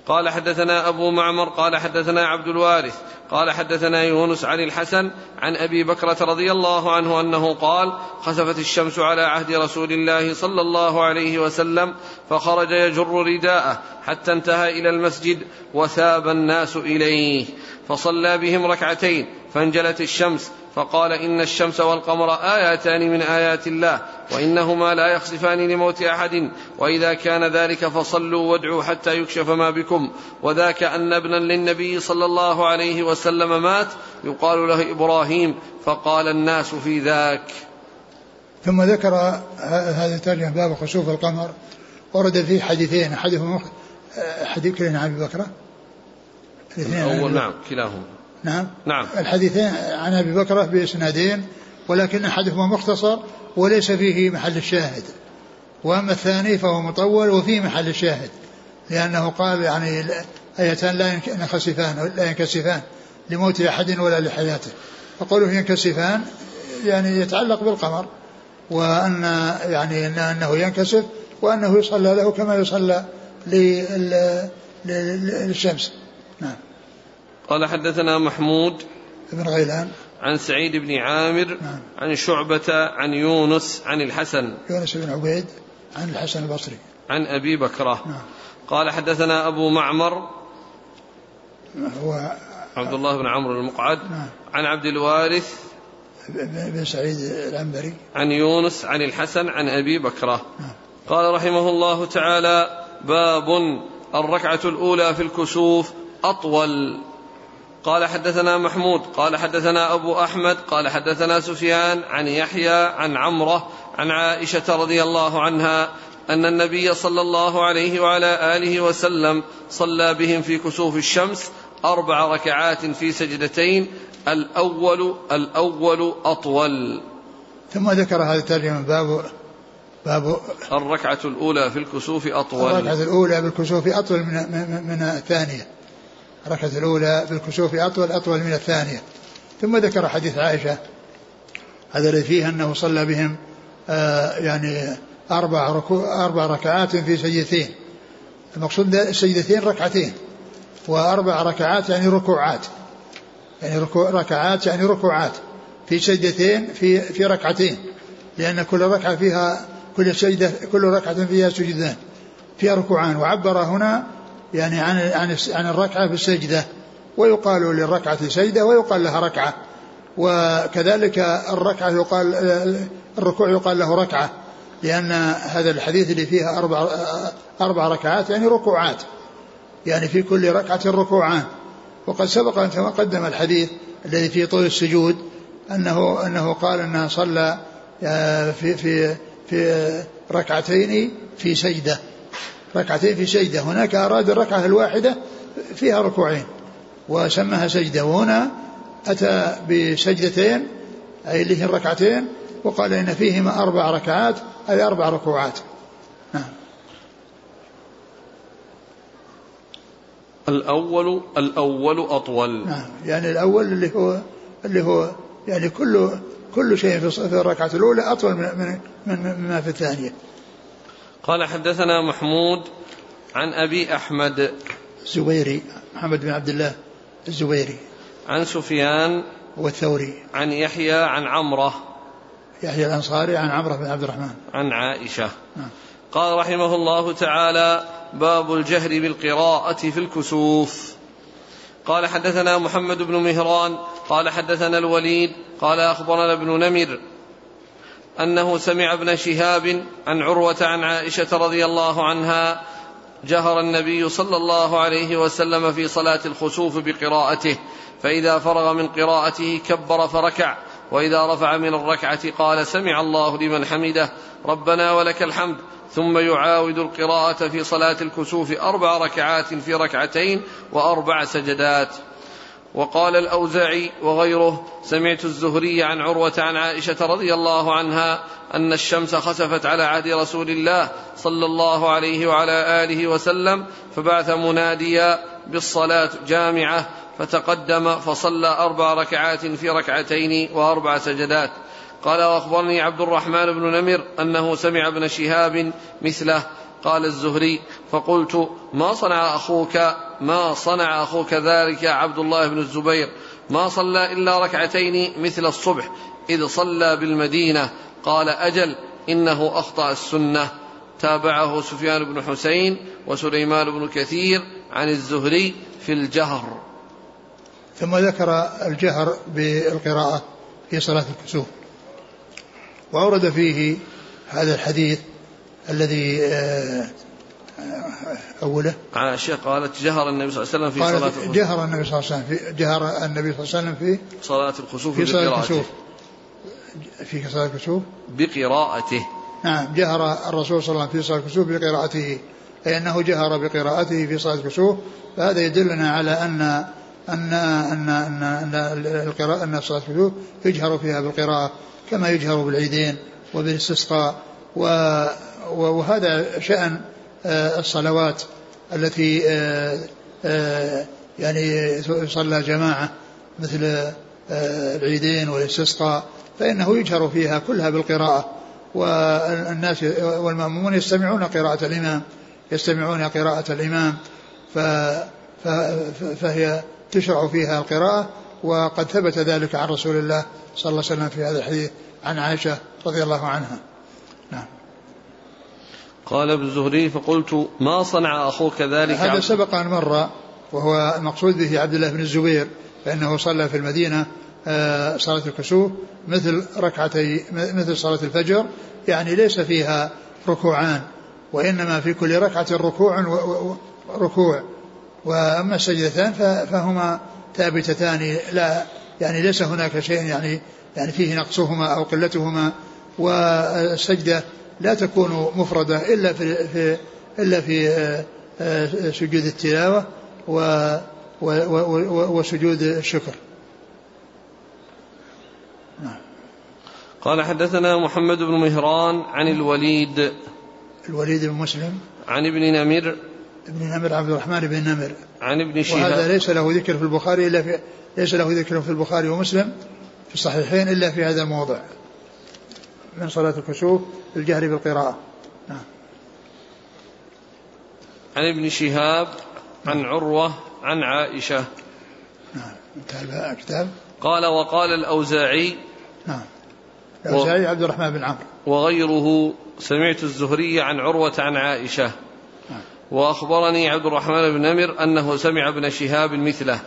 قال حدثنا أبو معمر قال حدثنا عبد الوارث قال حدثنا يونس عن الحسن عن أبي بكرة رضي الله عنه أنه قال خسفت الشمس على عهد رسول الله صلى الله عليه وسلم فخرج يجر رداءه حتى انتهى إلى المسجد وثاب الناس إليه فصلى بهم ركعتين فانجلت الشمس فقال إن الشمس والقمر آياتان من آيات الله وإنهما لا يخسفان لموت أحد وإذا كان ذلك فصلوا وادعوا حتى يكشف ما بكم. وذاك أن ابنا للنبي صلى الله عليه وسلم مات يقال له إبراهيم فقال الناس في ذاك. ثم ذكر هذا الترجمة باب خسوف القمر ورد فيه حديثين أحدهما حديث كلنا عن أبي بكر؟ الأول نعم كلاهما. نعم. نعم. الحديثين عن أبي بكرة بإسنادين ولكن أحدهما مختصر وليس فيه محل الشاهد. وأما الثاني فهو مطول وفيه محل الشاهد لأنه قال يعني آيتان لا ينخسفان لا ينكسفان لموت أحد ولا لحياته. فقوله ينكسفان يعني يتعلق بالقمر وأن يعني أنه ينكسف وأنه يصلى له كما يصلى للشمس. نعم. قال حدثنا محمود بن غيلان عن سعيد بن عامر نعم. عن شعبة عن يونس عن الحسن يونس بن عبيد عن الحسن البصري عن أبي بكرة نعم. قال حدثنا أبو معمر هو عبد الله بن عمرو المقعد نعم. عن عبد الوارث بن سعيد العنبري عن يونس عن الحسن عن أبي بكرة نعم. قال رحمه الله تعالى باب الركعة الأولى في الكسوف أطول قال حدثنا محمود قال حدثنا أبو أحمد قال حدثنا سفيان عن يحيى عن عمرة عن عائشة رضي الله عنها أن النبي صلى الله عليه وعلى آله وسلم صلى بهم في كسوف الشمس أربع ركعات في سجدتين الأول الأول أطول. ثم ذكر هذا الترجمة باب باب الركعة الأولى في الكسوف أطول. الركعة الأولى بالكسوف أطول من من, من الثانية. الركعة الأولى بالكسوف أطول أطول من الثانية. ثم ذكر حديث عائشة هذا الذي فيه أنه صلى بهم آه يعني أربع ركو أربع ركعات في سجدتين. المقصود السجدتين ركعتين وأربع ركعات يعني ركوعات. يعني ركوع ركعات يعني ركوعات. في سجدتين في في ركعتين. لأن كل ركعة فيها كل سجدة كل ركعة فيها سجدان. فيها ركوعان. وعبر هنا يعني عن عن عن الركعة في السجدة ويقال للركعة سجدة ويقال لها ركعة. وكذلك الركعة يقال الركوع يقال له ركعة لأن هذا الحديث اللي فيها أربع أربع ركعات يعني ركوعات. يعني في كل ركعة ركوعان. وقد سبق أن تقدم الحديث الذي في طول السجود أنه أنه قال أنه صلى آه، في في في ركعتين في سجدة. ركعتين في سجدة. هناك أراد الركعة الواحدة فيها ركوعين وسماها سجدة. وهنا أتى بسجدتين أي اللي هي الركعتين وقال إن فيهما أربع ركعات أي أربع ركوعات. نعم. الأول الأول أطول. نعم. يعني الأول اللي هو اللي هو يعني كل كل شيء في الركعة الأولى أطول من من مما في الثانية. قال حدثنا محمود عن أبي أحمد. الزبيري محمد بن عبد الله الزبيري. عن سفيان والثوري عن يحيى عن عمرة. يحيى الأنصاري عن عمرة بن عبد الرحمن. عن عائشة. نعم. قال رحمه الله تعالى باب الجهر بالقراءة في الكسوف. قال حدثنا محمد بن مهران قال حدثنا الوليد قال أخبرنا ابن نمر أنه سمع ابن شهاب عن عروة عن عائشة رضي الله عنها جهر النبي صلى الله عليه وسلم في صلاة الخسوف بقراءته فإذا فرغ من قراءته كبر فركع وإذا رفع من الركعة قال سمع الله لمن حمده ربنا ولك الحمد ثم يعاود القراءة في صلاة الكسوف أربع ركعات في ركعتين وأربع سجدات. وقال الأوزاعي وغيره سمعت الزهري عن عروة عن عائشة رضي الله عنها أن الشمس خسفت على عهد رسول الله صلى الله عليه وعلى آله وسلم فبعث مناديا بالصلاة جامعة فتقدم فصلى أربع ركعات في ركعتين وأربع سجدات. قال وأخبرني عبد الرحمن بن نمر أنه سمع ابن شهاب مثله. قال الزهري فقلت ما صنع أخوك ما صنع أخوك ذلك عبد الله بن الزبير؟ ما صلى إلا ركعتين مثل الصبح إذ صلى بالمدينة. قال أجل إنه أخطأ السنة. تابعه سفيان بن حسين وسليمان بن كثير عن الزهري في الجهر. ثم ذكر الجهر بالقراءة في صلاة الكسوف. وأورد فيه هذا الحديث الذي آه، أوله؟ عائشة قالت جهر النبي صلى الله عليه وسلم في صلاة الخسوف. جهر النبي صلى الله عليه وسلم في جهر النبي صلى الله عليه وسلم في صلاة الخسوف في صلاة الكسوف في صلاة الكسوف بقراءته. نعم جهر الرسول صلى الله عليه وسلم في صلاة الكسوف بقراءته. أي أنه جهر بقراءته في صلاة الكسوف فهذا يدلنا على أن أن أن أن أن القراءة أن صلاة الكسوف يجهر فيها بالقراءة كما يجهر بالعيدين وبالاستسقاء. وهذا شأن الصلوات التي آه، آه، يعني يصلى جماعة مثل العيدين والاستسقاء فإنه يجهر فيها كلها بالقراءة. والناس والمأمومون يستمعون قراءة الإمام يستمعون قراءة الإمام فهي تشرع فيها القراءة. وقد ثبت ذلك عن رسول الله صلى الله عليه وسلم في هذا الحديث عن عائشة رضي الله عنها. قال ابن الزهري فقلت ما صنع أخوك ذلك؟ هذا سبق أن مر وهو المقصود به عبد الله بن الزبير فإنه صلى في المدينة آه، صلاة الكسوف مثل ركعتي مثل صلاة الفجر يعني ليس فيها ركوعان وإنما في كل ركعة ركوع ركوع. وأما السجدتان فهما ثابتتان لا يعني ليس هناك شيء يعني يعني فيه نقصهما أو قلتهما. والسجدة لا تكون مفردة إلا في, في إلا في آه، آه، سجود التلاوة وسجود الشكر. نعم. قال حدثنا محمد بن مهران عن الوليد. الوليد بن مسلم. عن ابن نمر ابن نمر عبد الرحمن بن نمر عن ابن شهاب. وهذا ليس له ذكر في البخاري إلا في ليس له ذكر في البخاري ومسلم في الصحيحين إلا في هذا الموضع. من صلاة الكسوف الجهر بالقراءة. نعم. عن ابن شهاب عن عروة عن عائشة. نعم. انتهى الكتاب. قال وقال الأوزاعي. نعم. الأوزاعي و... عبد الرحمن بن عمرو. وغيره. سمعت الزهري عن عروة عن عائشة. نعم. وأخبرني عبد الرحمن بن نمر أنه سمع ابن شهاب مثله.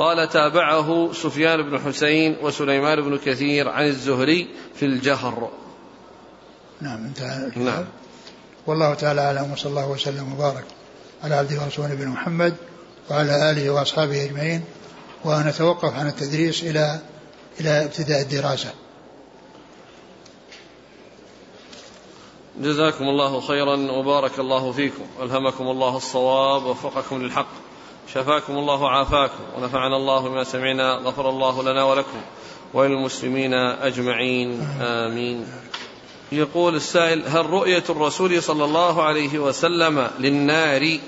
قال تابعه سفيان بن حسين وسليمان بن كثير عن الزهري في الجهر. نعم انتهى نعم. والله تعالى أعلم وصلى الله وسلم وبارك على عبده ورسوله نبينا محمد وعلى آله وأصحابه أجمعين. ونتوقف عن التدريس إلى إلى ابتداء الدراسة. جزاكم الله خيرا وبارك الله فيكم. والهمكم الله الصواب ووفقكم للحق. شفاكم الله وعافاكم ونفعنا الله بما سمعنا غفر الله لنا ولكم وللمسلمين أجمعين. آمين. يقول السائل هل رؤية الرسول صلى الله عليه وسلم للنار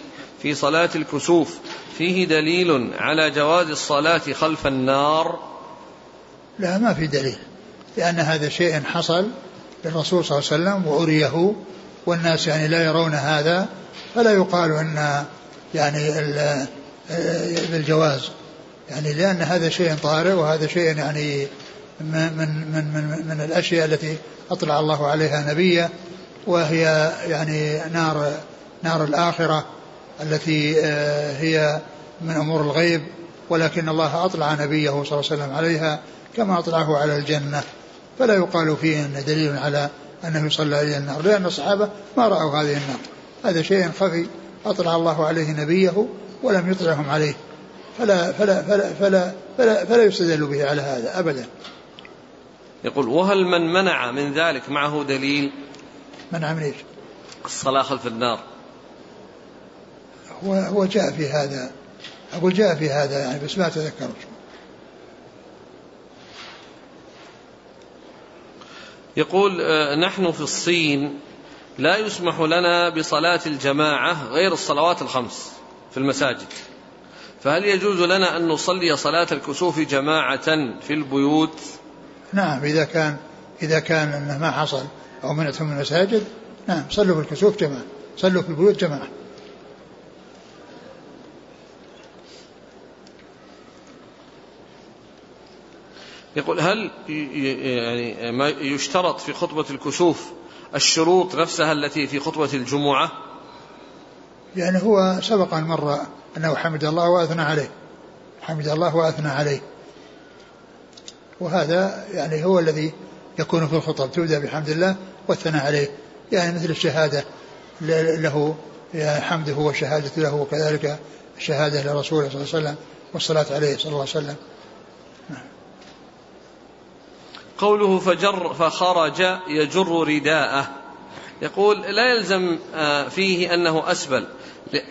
في صلاة الكسوف فيه دليل على جواز الصلاة خلف النار؟ لا ما في دليل لأن هذا شيء حصل للرسول صلى الله عليه وسلم وأريه والناس يعني لا يرون هذا فلا يقال أن يعني بالجواز. يعني لأن هذا شيء طارئ وهذا شيء يعني من من من من الأشياء التي أطلع الله عليها نبيه وهي يعني نار نار الآخرة التي آه، هي من أمور الغيب ولكن الله أطلع نبيه صلى الله عليه وسلم عليها كما أطلعه على الجنة. فلا يقال فيه أن دليل على أنه يصلى إلى النار لأن الصحابة ما رأوا هذه النار. هذا شيء خفي. أطلع الله عليه نبيه ولم يطلعهم عليه. فلا فلا فلا فلا فلا, فلا يستدل به على هذا أبدا. يقول وهل من منع من ذلك معه دليل؟ منع من إيش؟ الصلاة خلف النار. هو هو جاء في هذا أقول جاء في هذا يعني بس ما أتذكر. يقول آه، نحن في الصين لا يسمح لنا بصلاة الجماعة غير الصلوات الخمس في المساجد. فهل يجوز لنا أن نصلي صلاة الكسوف جماعة في البيوت؟ نعم إذا كان إذا كان أنه ما حصل أو منعتم من المساجد نعم صلوا في الكسوف جماعة. صلوا في البيوت جماعة. يقول هل يعني ما يشترط في خطبة الكسوف الشروط نفسها التي في خطبة الجمعة؟ يعني هو سبق أن مر أنه حمد الله وأثنى عليه. حمد الله وأثنى عليه. وهذا يعني هو الذي يكون في الخطب. تبدأ بحمد الله والثناء عليه. يعني مثل الشهادة له حمده وشهادة له وكذلك الشهادة لرسوله صلى الله عليه وسلم والصلاة عليه صلى الله عليه وسلم. قوله فجر فخرج يجر رداءه. يقول لا يلزم آه، فيه أنه أسبل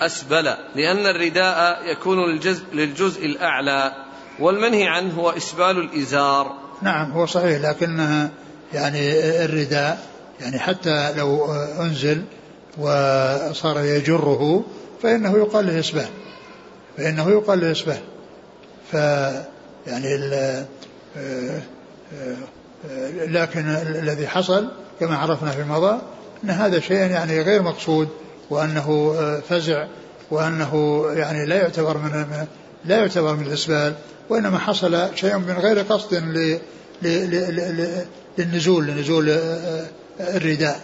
أسبل لأن الرداء يكون للجزء, للجزء الأعلى والمنهي عنه هو إسبال الإزار. نعم هو صحيح لكنها يعني الرداء يعني حتى لو أنزل وصار يجره فإنه يقال له إسبال فإنه يقال له إسبال. ف يعني لكن الذي حصل كما عرفنا في المضى أن هذا شيء يعني غير مقصود وأنه فزع وأنه يعني لا يعتبر من لا يعتبر من الإسبال وإنما حصل شيء من غير قصد للنزول لنزول آه، آه، الرداء.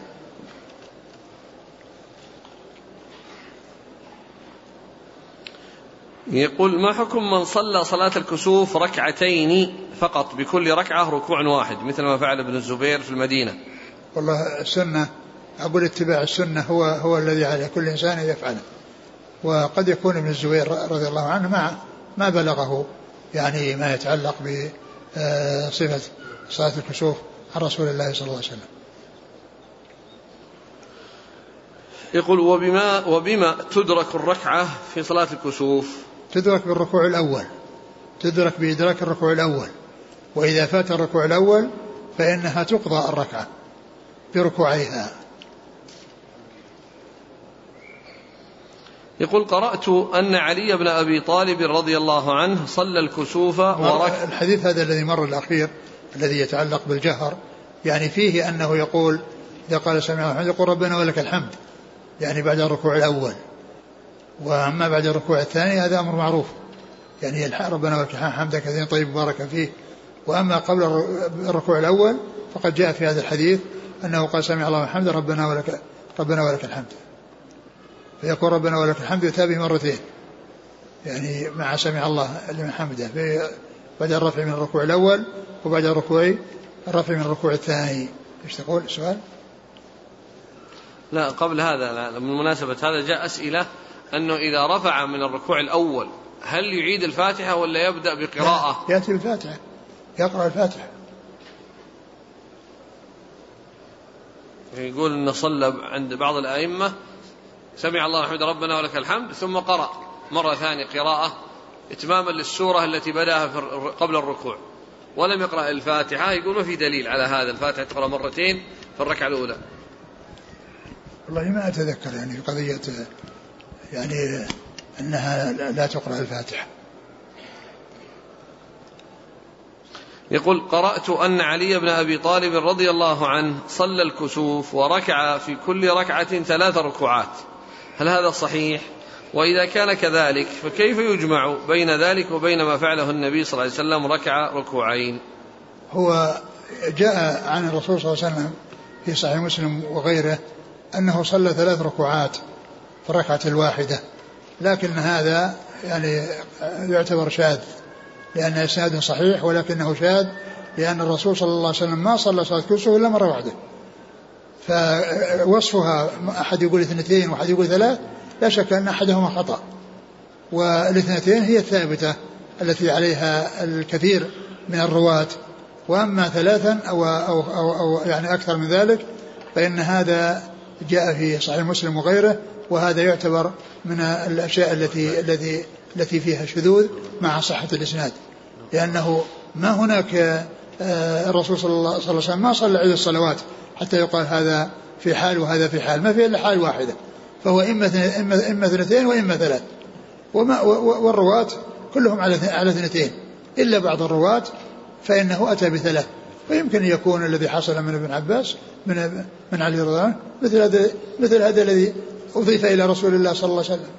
يقول ما حكم من صلى صلاة الكسوف ركعتين فقط بكل ركعة ركوع واحد مثل ما فعل ابن الزبير في المدينة؟ والله السنة أقول اتباع السنة هو هو الذي على كل إنسان يفعله. وقد يكون ابن الزبير رضي الله عنه ما ما بلغه يعني ما يتعلق بصفة صلاة الكسوف عن رسول الله صلى الله عليه وسلم. يقول وبما وبما تدرك الركعة في صلاة الكسوف؟ تدرك بالركوع الأول تدرك بإدراك الركوع الأول. وإذا فات الركوع الأول فإنها تقضى الركعة بركوعيها. يقول قرأت أن علي بن أبي طالب رضي الله عنه صلى الكسوف وركع الحديث هذا الذي مر الأخير الذي يتعلق بالجهر يعني فيه أنه يقول إذا قال سمع يقول ربنا ولك الحمد يعني بعد الركوع الأول. وأما بعد الركوع الثاني هذا أمر معروف. يعني ربنا ولك الحمد كثيرا طيب بارك فيه. وأما قبل الركوع الأول فقد جاء في هذا الحديث أنه قال سمع الله الحمد ربنا ولك ربنا ولك الحمد. فيقول ربنا ولك الحمد يتابع مرتين. يعني مع سمع الله لمن حمده. بعد الرفع من الركوع الأول وبعد الركوع الرفع من الركوع الثاني. إيش تقول؟ السؤال؟ لا قبل هذا لا بالمناسبة هذا جاء أسئلة أنه إذا رفع من الركوع الأول هل يعيد الفاتحة ولا يبدأ بقراءة؟ يأتي بالفاتحة يقرأ الفاتحة. يقول أنه صلى عند بعض الأئمة سمع الله الحمد ربنا ولك الحمد ثم قرأ مرة ثانية قراءة إتماما للسورة التي بدأها قبل الركوع. ولم يقرأ الفاتحة يقول ما في دليل على هذا. الفاتحة تقرأ مرتين في الركعة الأولى. والله ما أتذكر يعني قضية يعني أنها لا تقرأ الفاتحة. يقول قرأت أن علي بن أبي طالب رضي الله عنه صلى الكسوف وركع في كل ركعة ثلاث ركوعات. هل هذا صحيح؟ وإذا كان كذلك فكيف يجمع بين ذلك وبين ما فعله النبي صلى الله عليه وسلم ركع ركوعين؟ هو جاء عن الرسول صلى الله عليه وسلم في صحيح مسلم وغيره أنه صلى ثلاث ركوعات. في الركعة الواحدة. لكن هذا يعني يعتبر شاذ لأن إسناد صحيح ولكنه شاذ لأن الرسول صلى الله عليه وسلم ما صلى صلاة كسوف إلا مرة واحدة. فوصفها أحد يقول اثنتين وأحد يقول ثلاث لا شك أن أحدهما خطأ. والاثنتين هي الثابتة التي عليها الكثير من الرواة. وأما ثلاثا أو, أو, أو, أو يعني أكثر من ذلك فإن هذا جاء في صحيح مسلم وغيره وهذا يعتبر من الأشياء التي التي التي فيها شذوذ مع صحة الإسناد. لأنه ما هناك آه، الرسول صلى الله عليه وسلم ما صلى عدد الصلوات حتى يقال هذا في حال وهذا في حال. ما في إلا حال واحدة فهو إما إما إما اثنتين وإما ثلاث. وما والرواة كلهم على على اثنتين. إلا بعض الرواة فإنه أتى بثلاث. ويمكن يكون الذي حصل من ابن عباس من من علي رضي الله عنه مثل هذا مثل هذا الذي أضيف إلى رسول الله صلى الله عليه وسلم.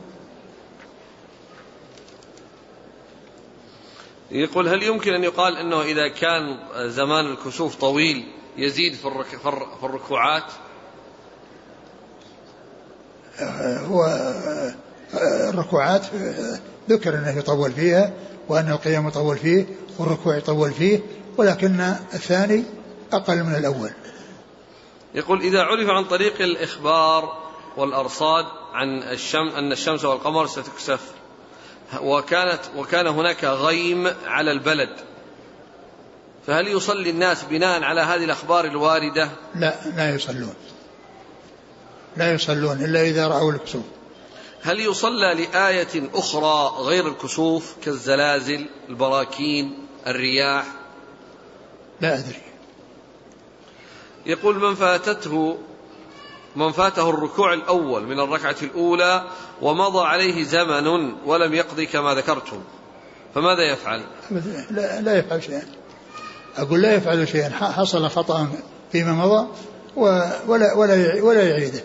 يقول هل يمكن أن يقال أنه إذا كان زمان الكسوف طويل يزيد في في الركوعات؟ هو الركوعات ذكر أنه يطول فيها وأن القيام يطول فيه والركوع يطول فيه ولكن الثاني أقل من الأول. يقول إذا عرف عن طريق الإخبار والأرصاد عن الشمس أن الشمس والقمر ستكسف. وكانت وكان هناك غيم على البلد. فهل يصلي الناس بناء على هذه الأخبار الواردة؟ لا لا يصلون. لا يصلون إلا إذا رأوا الكسوف. هل يصلى لآية أخرى غير الكسوف كالزلازل البراكين الرياح؟ لا أدري. يقول من فاتته من فاته الركوع الأول من الركعة الأولى ومضى عليه زمن ولم يقضي كما ذكرتم. فماذا يفعل؟ لا, لا يفعل شيئا. أقول لا يفعل شيئا. حصل خطأ فيما مضى ولا ولا ولا يعيده.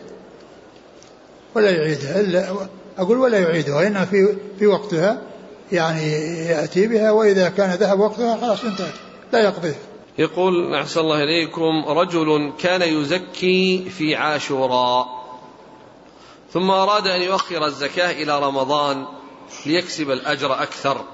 ولا يعيدها إلا أقول ولا يعيدها إنها في في وقتها يعني يأتي بها وإذا كان ذهب وقتها خلاص انتهت. لا يقضيها يقول أحسن الله إليكم رجل كان يزكي في عاشوراء. ثم أراد أن يؤخر الزكاة إلى رمضان ليكسب الأجر أكثر.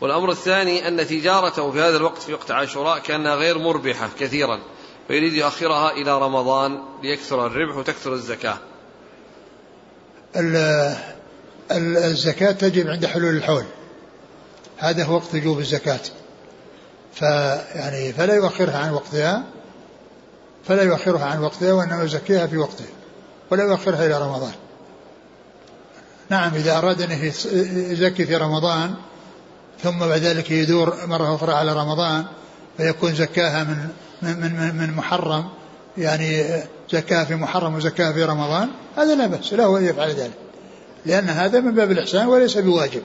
والأمر الثاني أن تجارته في هذا الوقت في وقت عاشوراء كانها غير مربحة كثيرا فيريد يؤخرها إلى رمضان ليكثر الربح وتكثر الزكاة. الزكاة تجب عند حلول الحول. هذا هو وقت وجوب الزكاة. فيعني فلا يؤخرها عن وقتها فلا يؤخرها عن وقتها وإنما يزكيها في وقتها ولا يؤخرها إلى رمضان. نعم إذا أراد أن يزكي في رمضان ثم بعد ذلك يدور مرة أخرى على رمضان فيكون زكاها من من من, من محرم يعني زكاها في محرم وزكاها في رمضان هذا لا بأس له أن يفعل ذلك لأن هذا من باب الإحسان وليس بواجب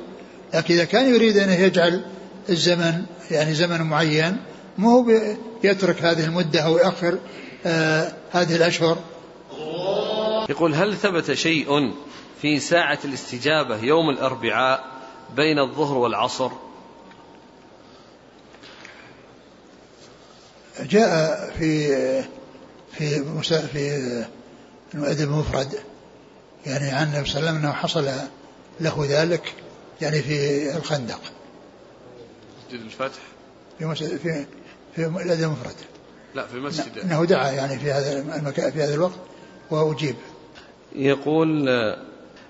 لكن إذا كان يريد أن يجعل الزمن يعني زمن معين ما هو يترك هذه المدة أو يأخر آه هذه الأشهر. يقول هل ثبت شيء في ساعة الاستجابة يوم الأربعاء بين الظهر والعصر؟ جاء في في في الأدب المفرد يعني عن النبي صلى الله عليه وسلم أنه حصل له ذلك يعني في الخندق. مسجد الفتح؟ في مسجد في في الأدب المفرد. لا في مسجد أنه دعا يعني في هذا المكان في هذا الوقت وأجيب. يقول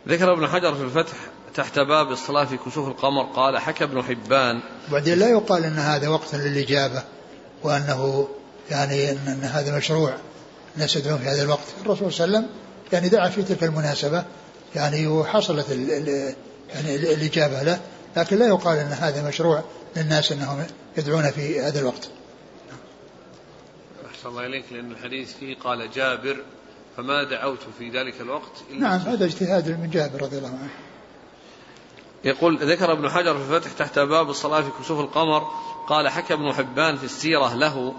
ذكر ابن حجر في الفتح تحت باب الصلاة في كسوف القمر قال حكى ابن حبان. وبعدين لا يقال أن هذا وقت للإجابة وأنه يعني أن, أن هذا مشروع الناس يدعون في هذا الوقت. الرسول صلى الله عليه وسلم يعني دعا في تلك المناسبة يعني وحصلت ال ال يعني الإجابة له. لكن لا يقال أن هذا مشروع للناس أنهم يدعون في هذا الوقت. أحسن الله إليك لأن الحديث فيه قال جابر فما دعوت في ذلك الوقت إلا نعم هذا اجتهاد من جابر رضي الله عنه. يقول ذكر ابن حجر في الفتح تحت باب الصلاة في كسوف القمر قال حكى ابن حبان في السيرة له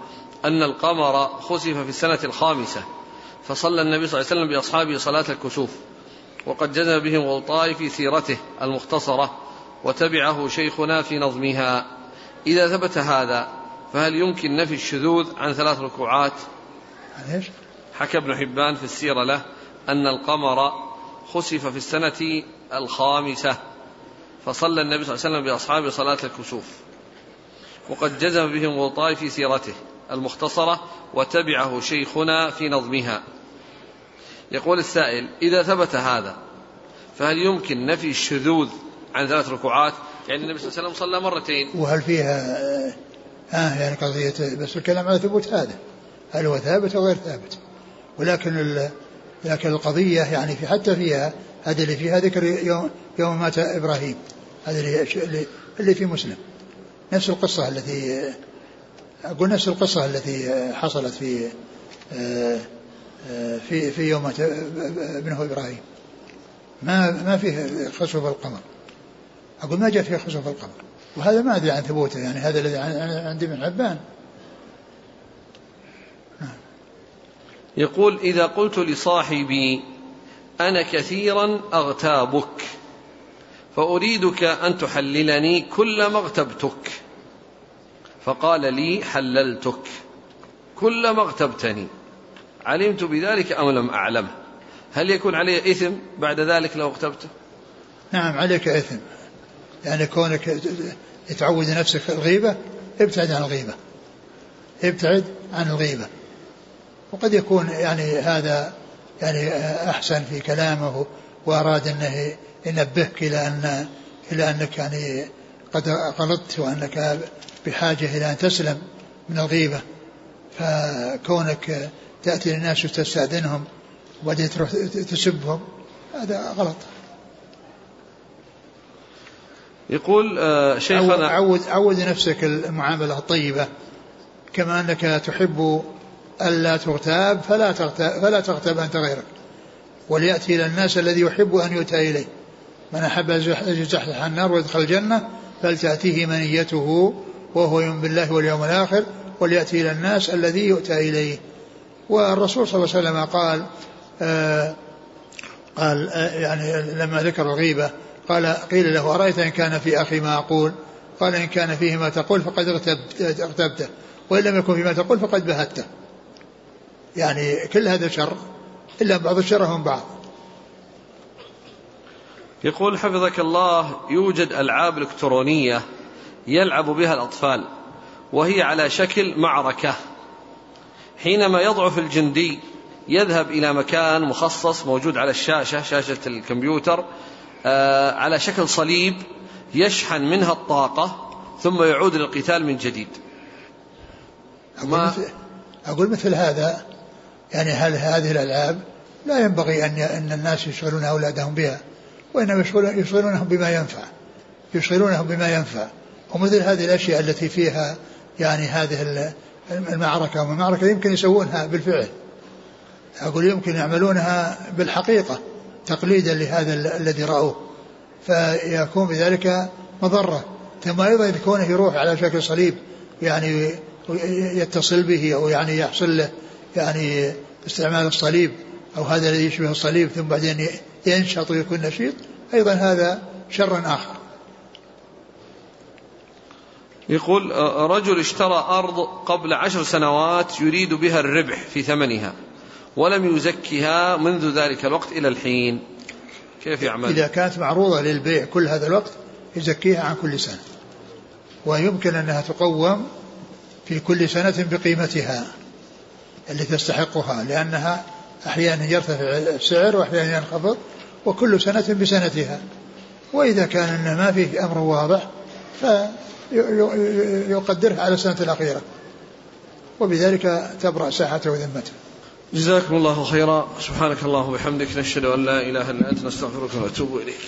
أن القمر خسف في السنة الخامسة فصلى النبي صلى الله عليه وسلم بأصحابه صلاة الكسوف وقد جزم بهم غلطاي في سيرته المختصرة وتبعه شيخنا في نظمها. إذا ثبت هذا فهل يمكن نفي الشذوذ عن ثلاث ركوعات؟ إيش؟ حكى ابن حبان في السيرة له أن القمر خسف في السنة الخامسة فصلى النبي صلى الله عليه وسلم بأصحابه صلاة الكسوف وقد جزم بهم غلطاي في سيرته المختصرة وتبعه شيخنا في نظمها. يقول السائل إذا ثبت هذا فهل يمكن نفي الشذوذ عن ثلاث ركوعات يعني النبي صلى الله عليه وسلم صلى مرتين. وهل فيها آه يعني قضية بس الكلام على ثبوت هذا. هل هو ثابت أو غير ثابت؟ ولكن لكن القضية يعني في حتى فيها هذا اللي فيها ذكر يوم, يوم مات إبراهيم. هذا اللي, اللي في مسلم. نفس القصة التي أقول نفس القصة التي حصلت في في في يوم ابنه إبراهيم. ما ما فيه خسوف القمر. أقول ما جاء فيه خسوف القمر وهذا ما أدري عن ثبوته يعني هذا الذي عندي من حبان يقول إذا قلت لصاحبي أنا كثيرا أغتابك فأريدك أن تحللني كلما اغتبتك. فقال لي حللتك كلما اغتبتني. علمت بذلك أم لم أعلم؟ هل يكون علي إثم بعد ذلك لو اغتبته نعم عليك إثم. يعني كونك تعود نفسك الغيبة ابتعد عن الغيبة. ابتعد عن الغيبة. وقد يكون يعني هذا يعني أحسن في كلامه وأراد أنه ينبهك إلى أن إلى أنك يعني قد غلطت وأنك بحاجة إلى أن تسلم من الغيبة. فكونك تأتي للناس وتستأذنهم وبعدين تروح تسبهم هذا غلط. يقول آه، شيخنا عود عود نفسك المعاملة الطيبة كما أنك تحب ألا تغتاب فلا تغتاب, فلا تغتاب أنت غيرك. وليأتي إلى الناس الذي يحب أن يؤتى إليه. من أحب أن يزحزح النار ويدخل الجنة فلتأتيه منيته وهو يؤمن بالله واليوم الآخر وليأتي إلى الناس الذي يؤتى إليه. والرسول صلى الله عليه وسلم قال آه قال آه يعني لما ذكر الغيبة قال قيل له أرأيت إن كان في أخي ما أقول؟ قال إن كان فيه ما تقول فقد اغتبته وإن لم يكن فيما تقول فقد بهته. يعني كل هذا شر إلا بعض من بعض. يقول حفظك الله يوجد ألعاب إلكترونية يلعب بها الأطفال وهي على شكل معركة. حينما يضعف الجندي يذهب إلى مكان مخصص موجود على الشاشة شاشة الكمبيوتر على شكل صليب يشحن منها الطاقة ثم يعود للقتال من جديد. أقول, مثل, أقول مثل هذا يعني هل هذه الألعاب لا ينبغي أن أن الناس يشغلون أولادهم بها وإنما يشغلونهم بما ينفع. يشغلونهم بما ينفع. ومثل هذه الأشياء التي فيها يعني هذه المعركة والمعركة يمكن يسوونها بالفعل. أقول يمكن يعملونها بالحقيقة. تقليدا لهذا الذي رأوه فيكون بذلك مضرة. ثم أيضا كونه يروح على شكل صليب يعني يتصل به أو يعني يحصل له يعني استعمال الصليب أو هذا الذي يشبه الصليب ثم بعدين ينشط ويكون نشيط أيضا هذا شر آخر. يقول رجل اشترى أرض قبل عشر سنوات يريد بها الربح في ثمنها. ولم يزكها منذ ذلك الوقت إلى الحين. كيف يعمل؟ إذا كانت معروضة للبيع كل هذا الوقت يزكيها عن كل سنة. ويمكن أنها تقوم في كل سنة بقيمتها اللي تستحقها لأنها أحيانا يرتفع السعر وأحيانا ينخفض وكل سنة بسنتها. وإذا كان أنه ما فيه أمر واضح فيقدرها على السنة الأخيرة. وبذلك تبرأ ساحته وذمته. جزاكم الله خيرا. سبحانك اللهم وبحمدك نشهد أن لا إله إلا أنت نستغفرك ونتوب إليك.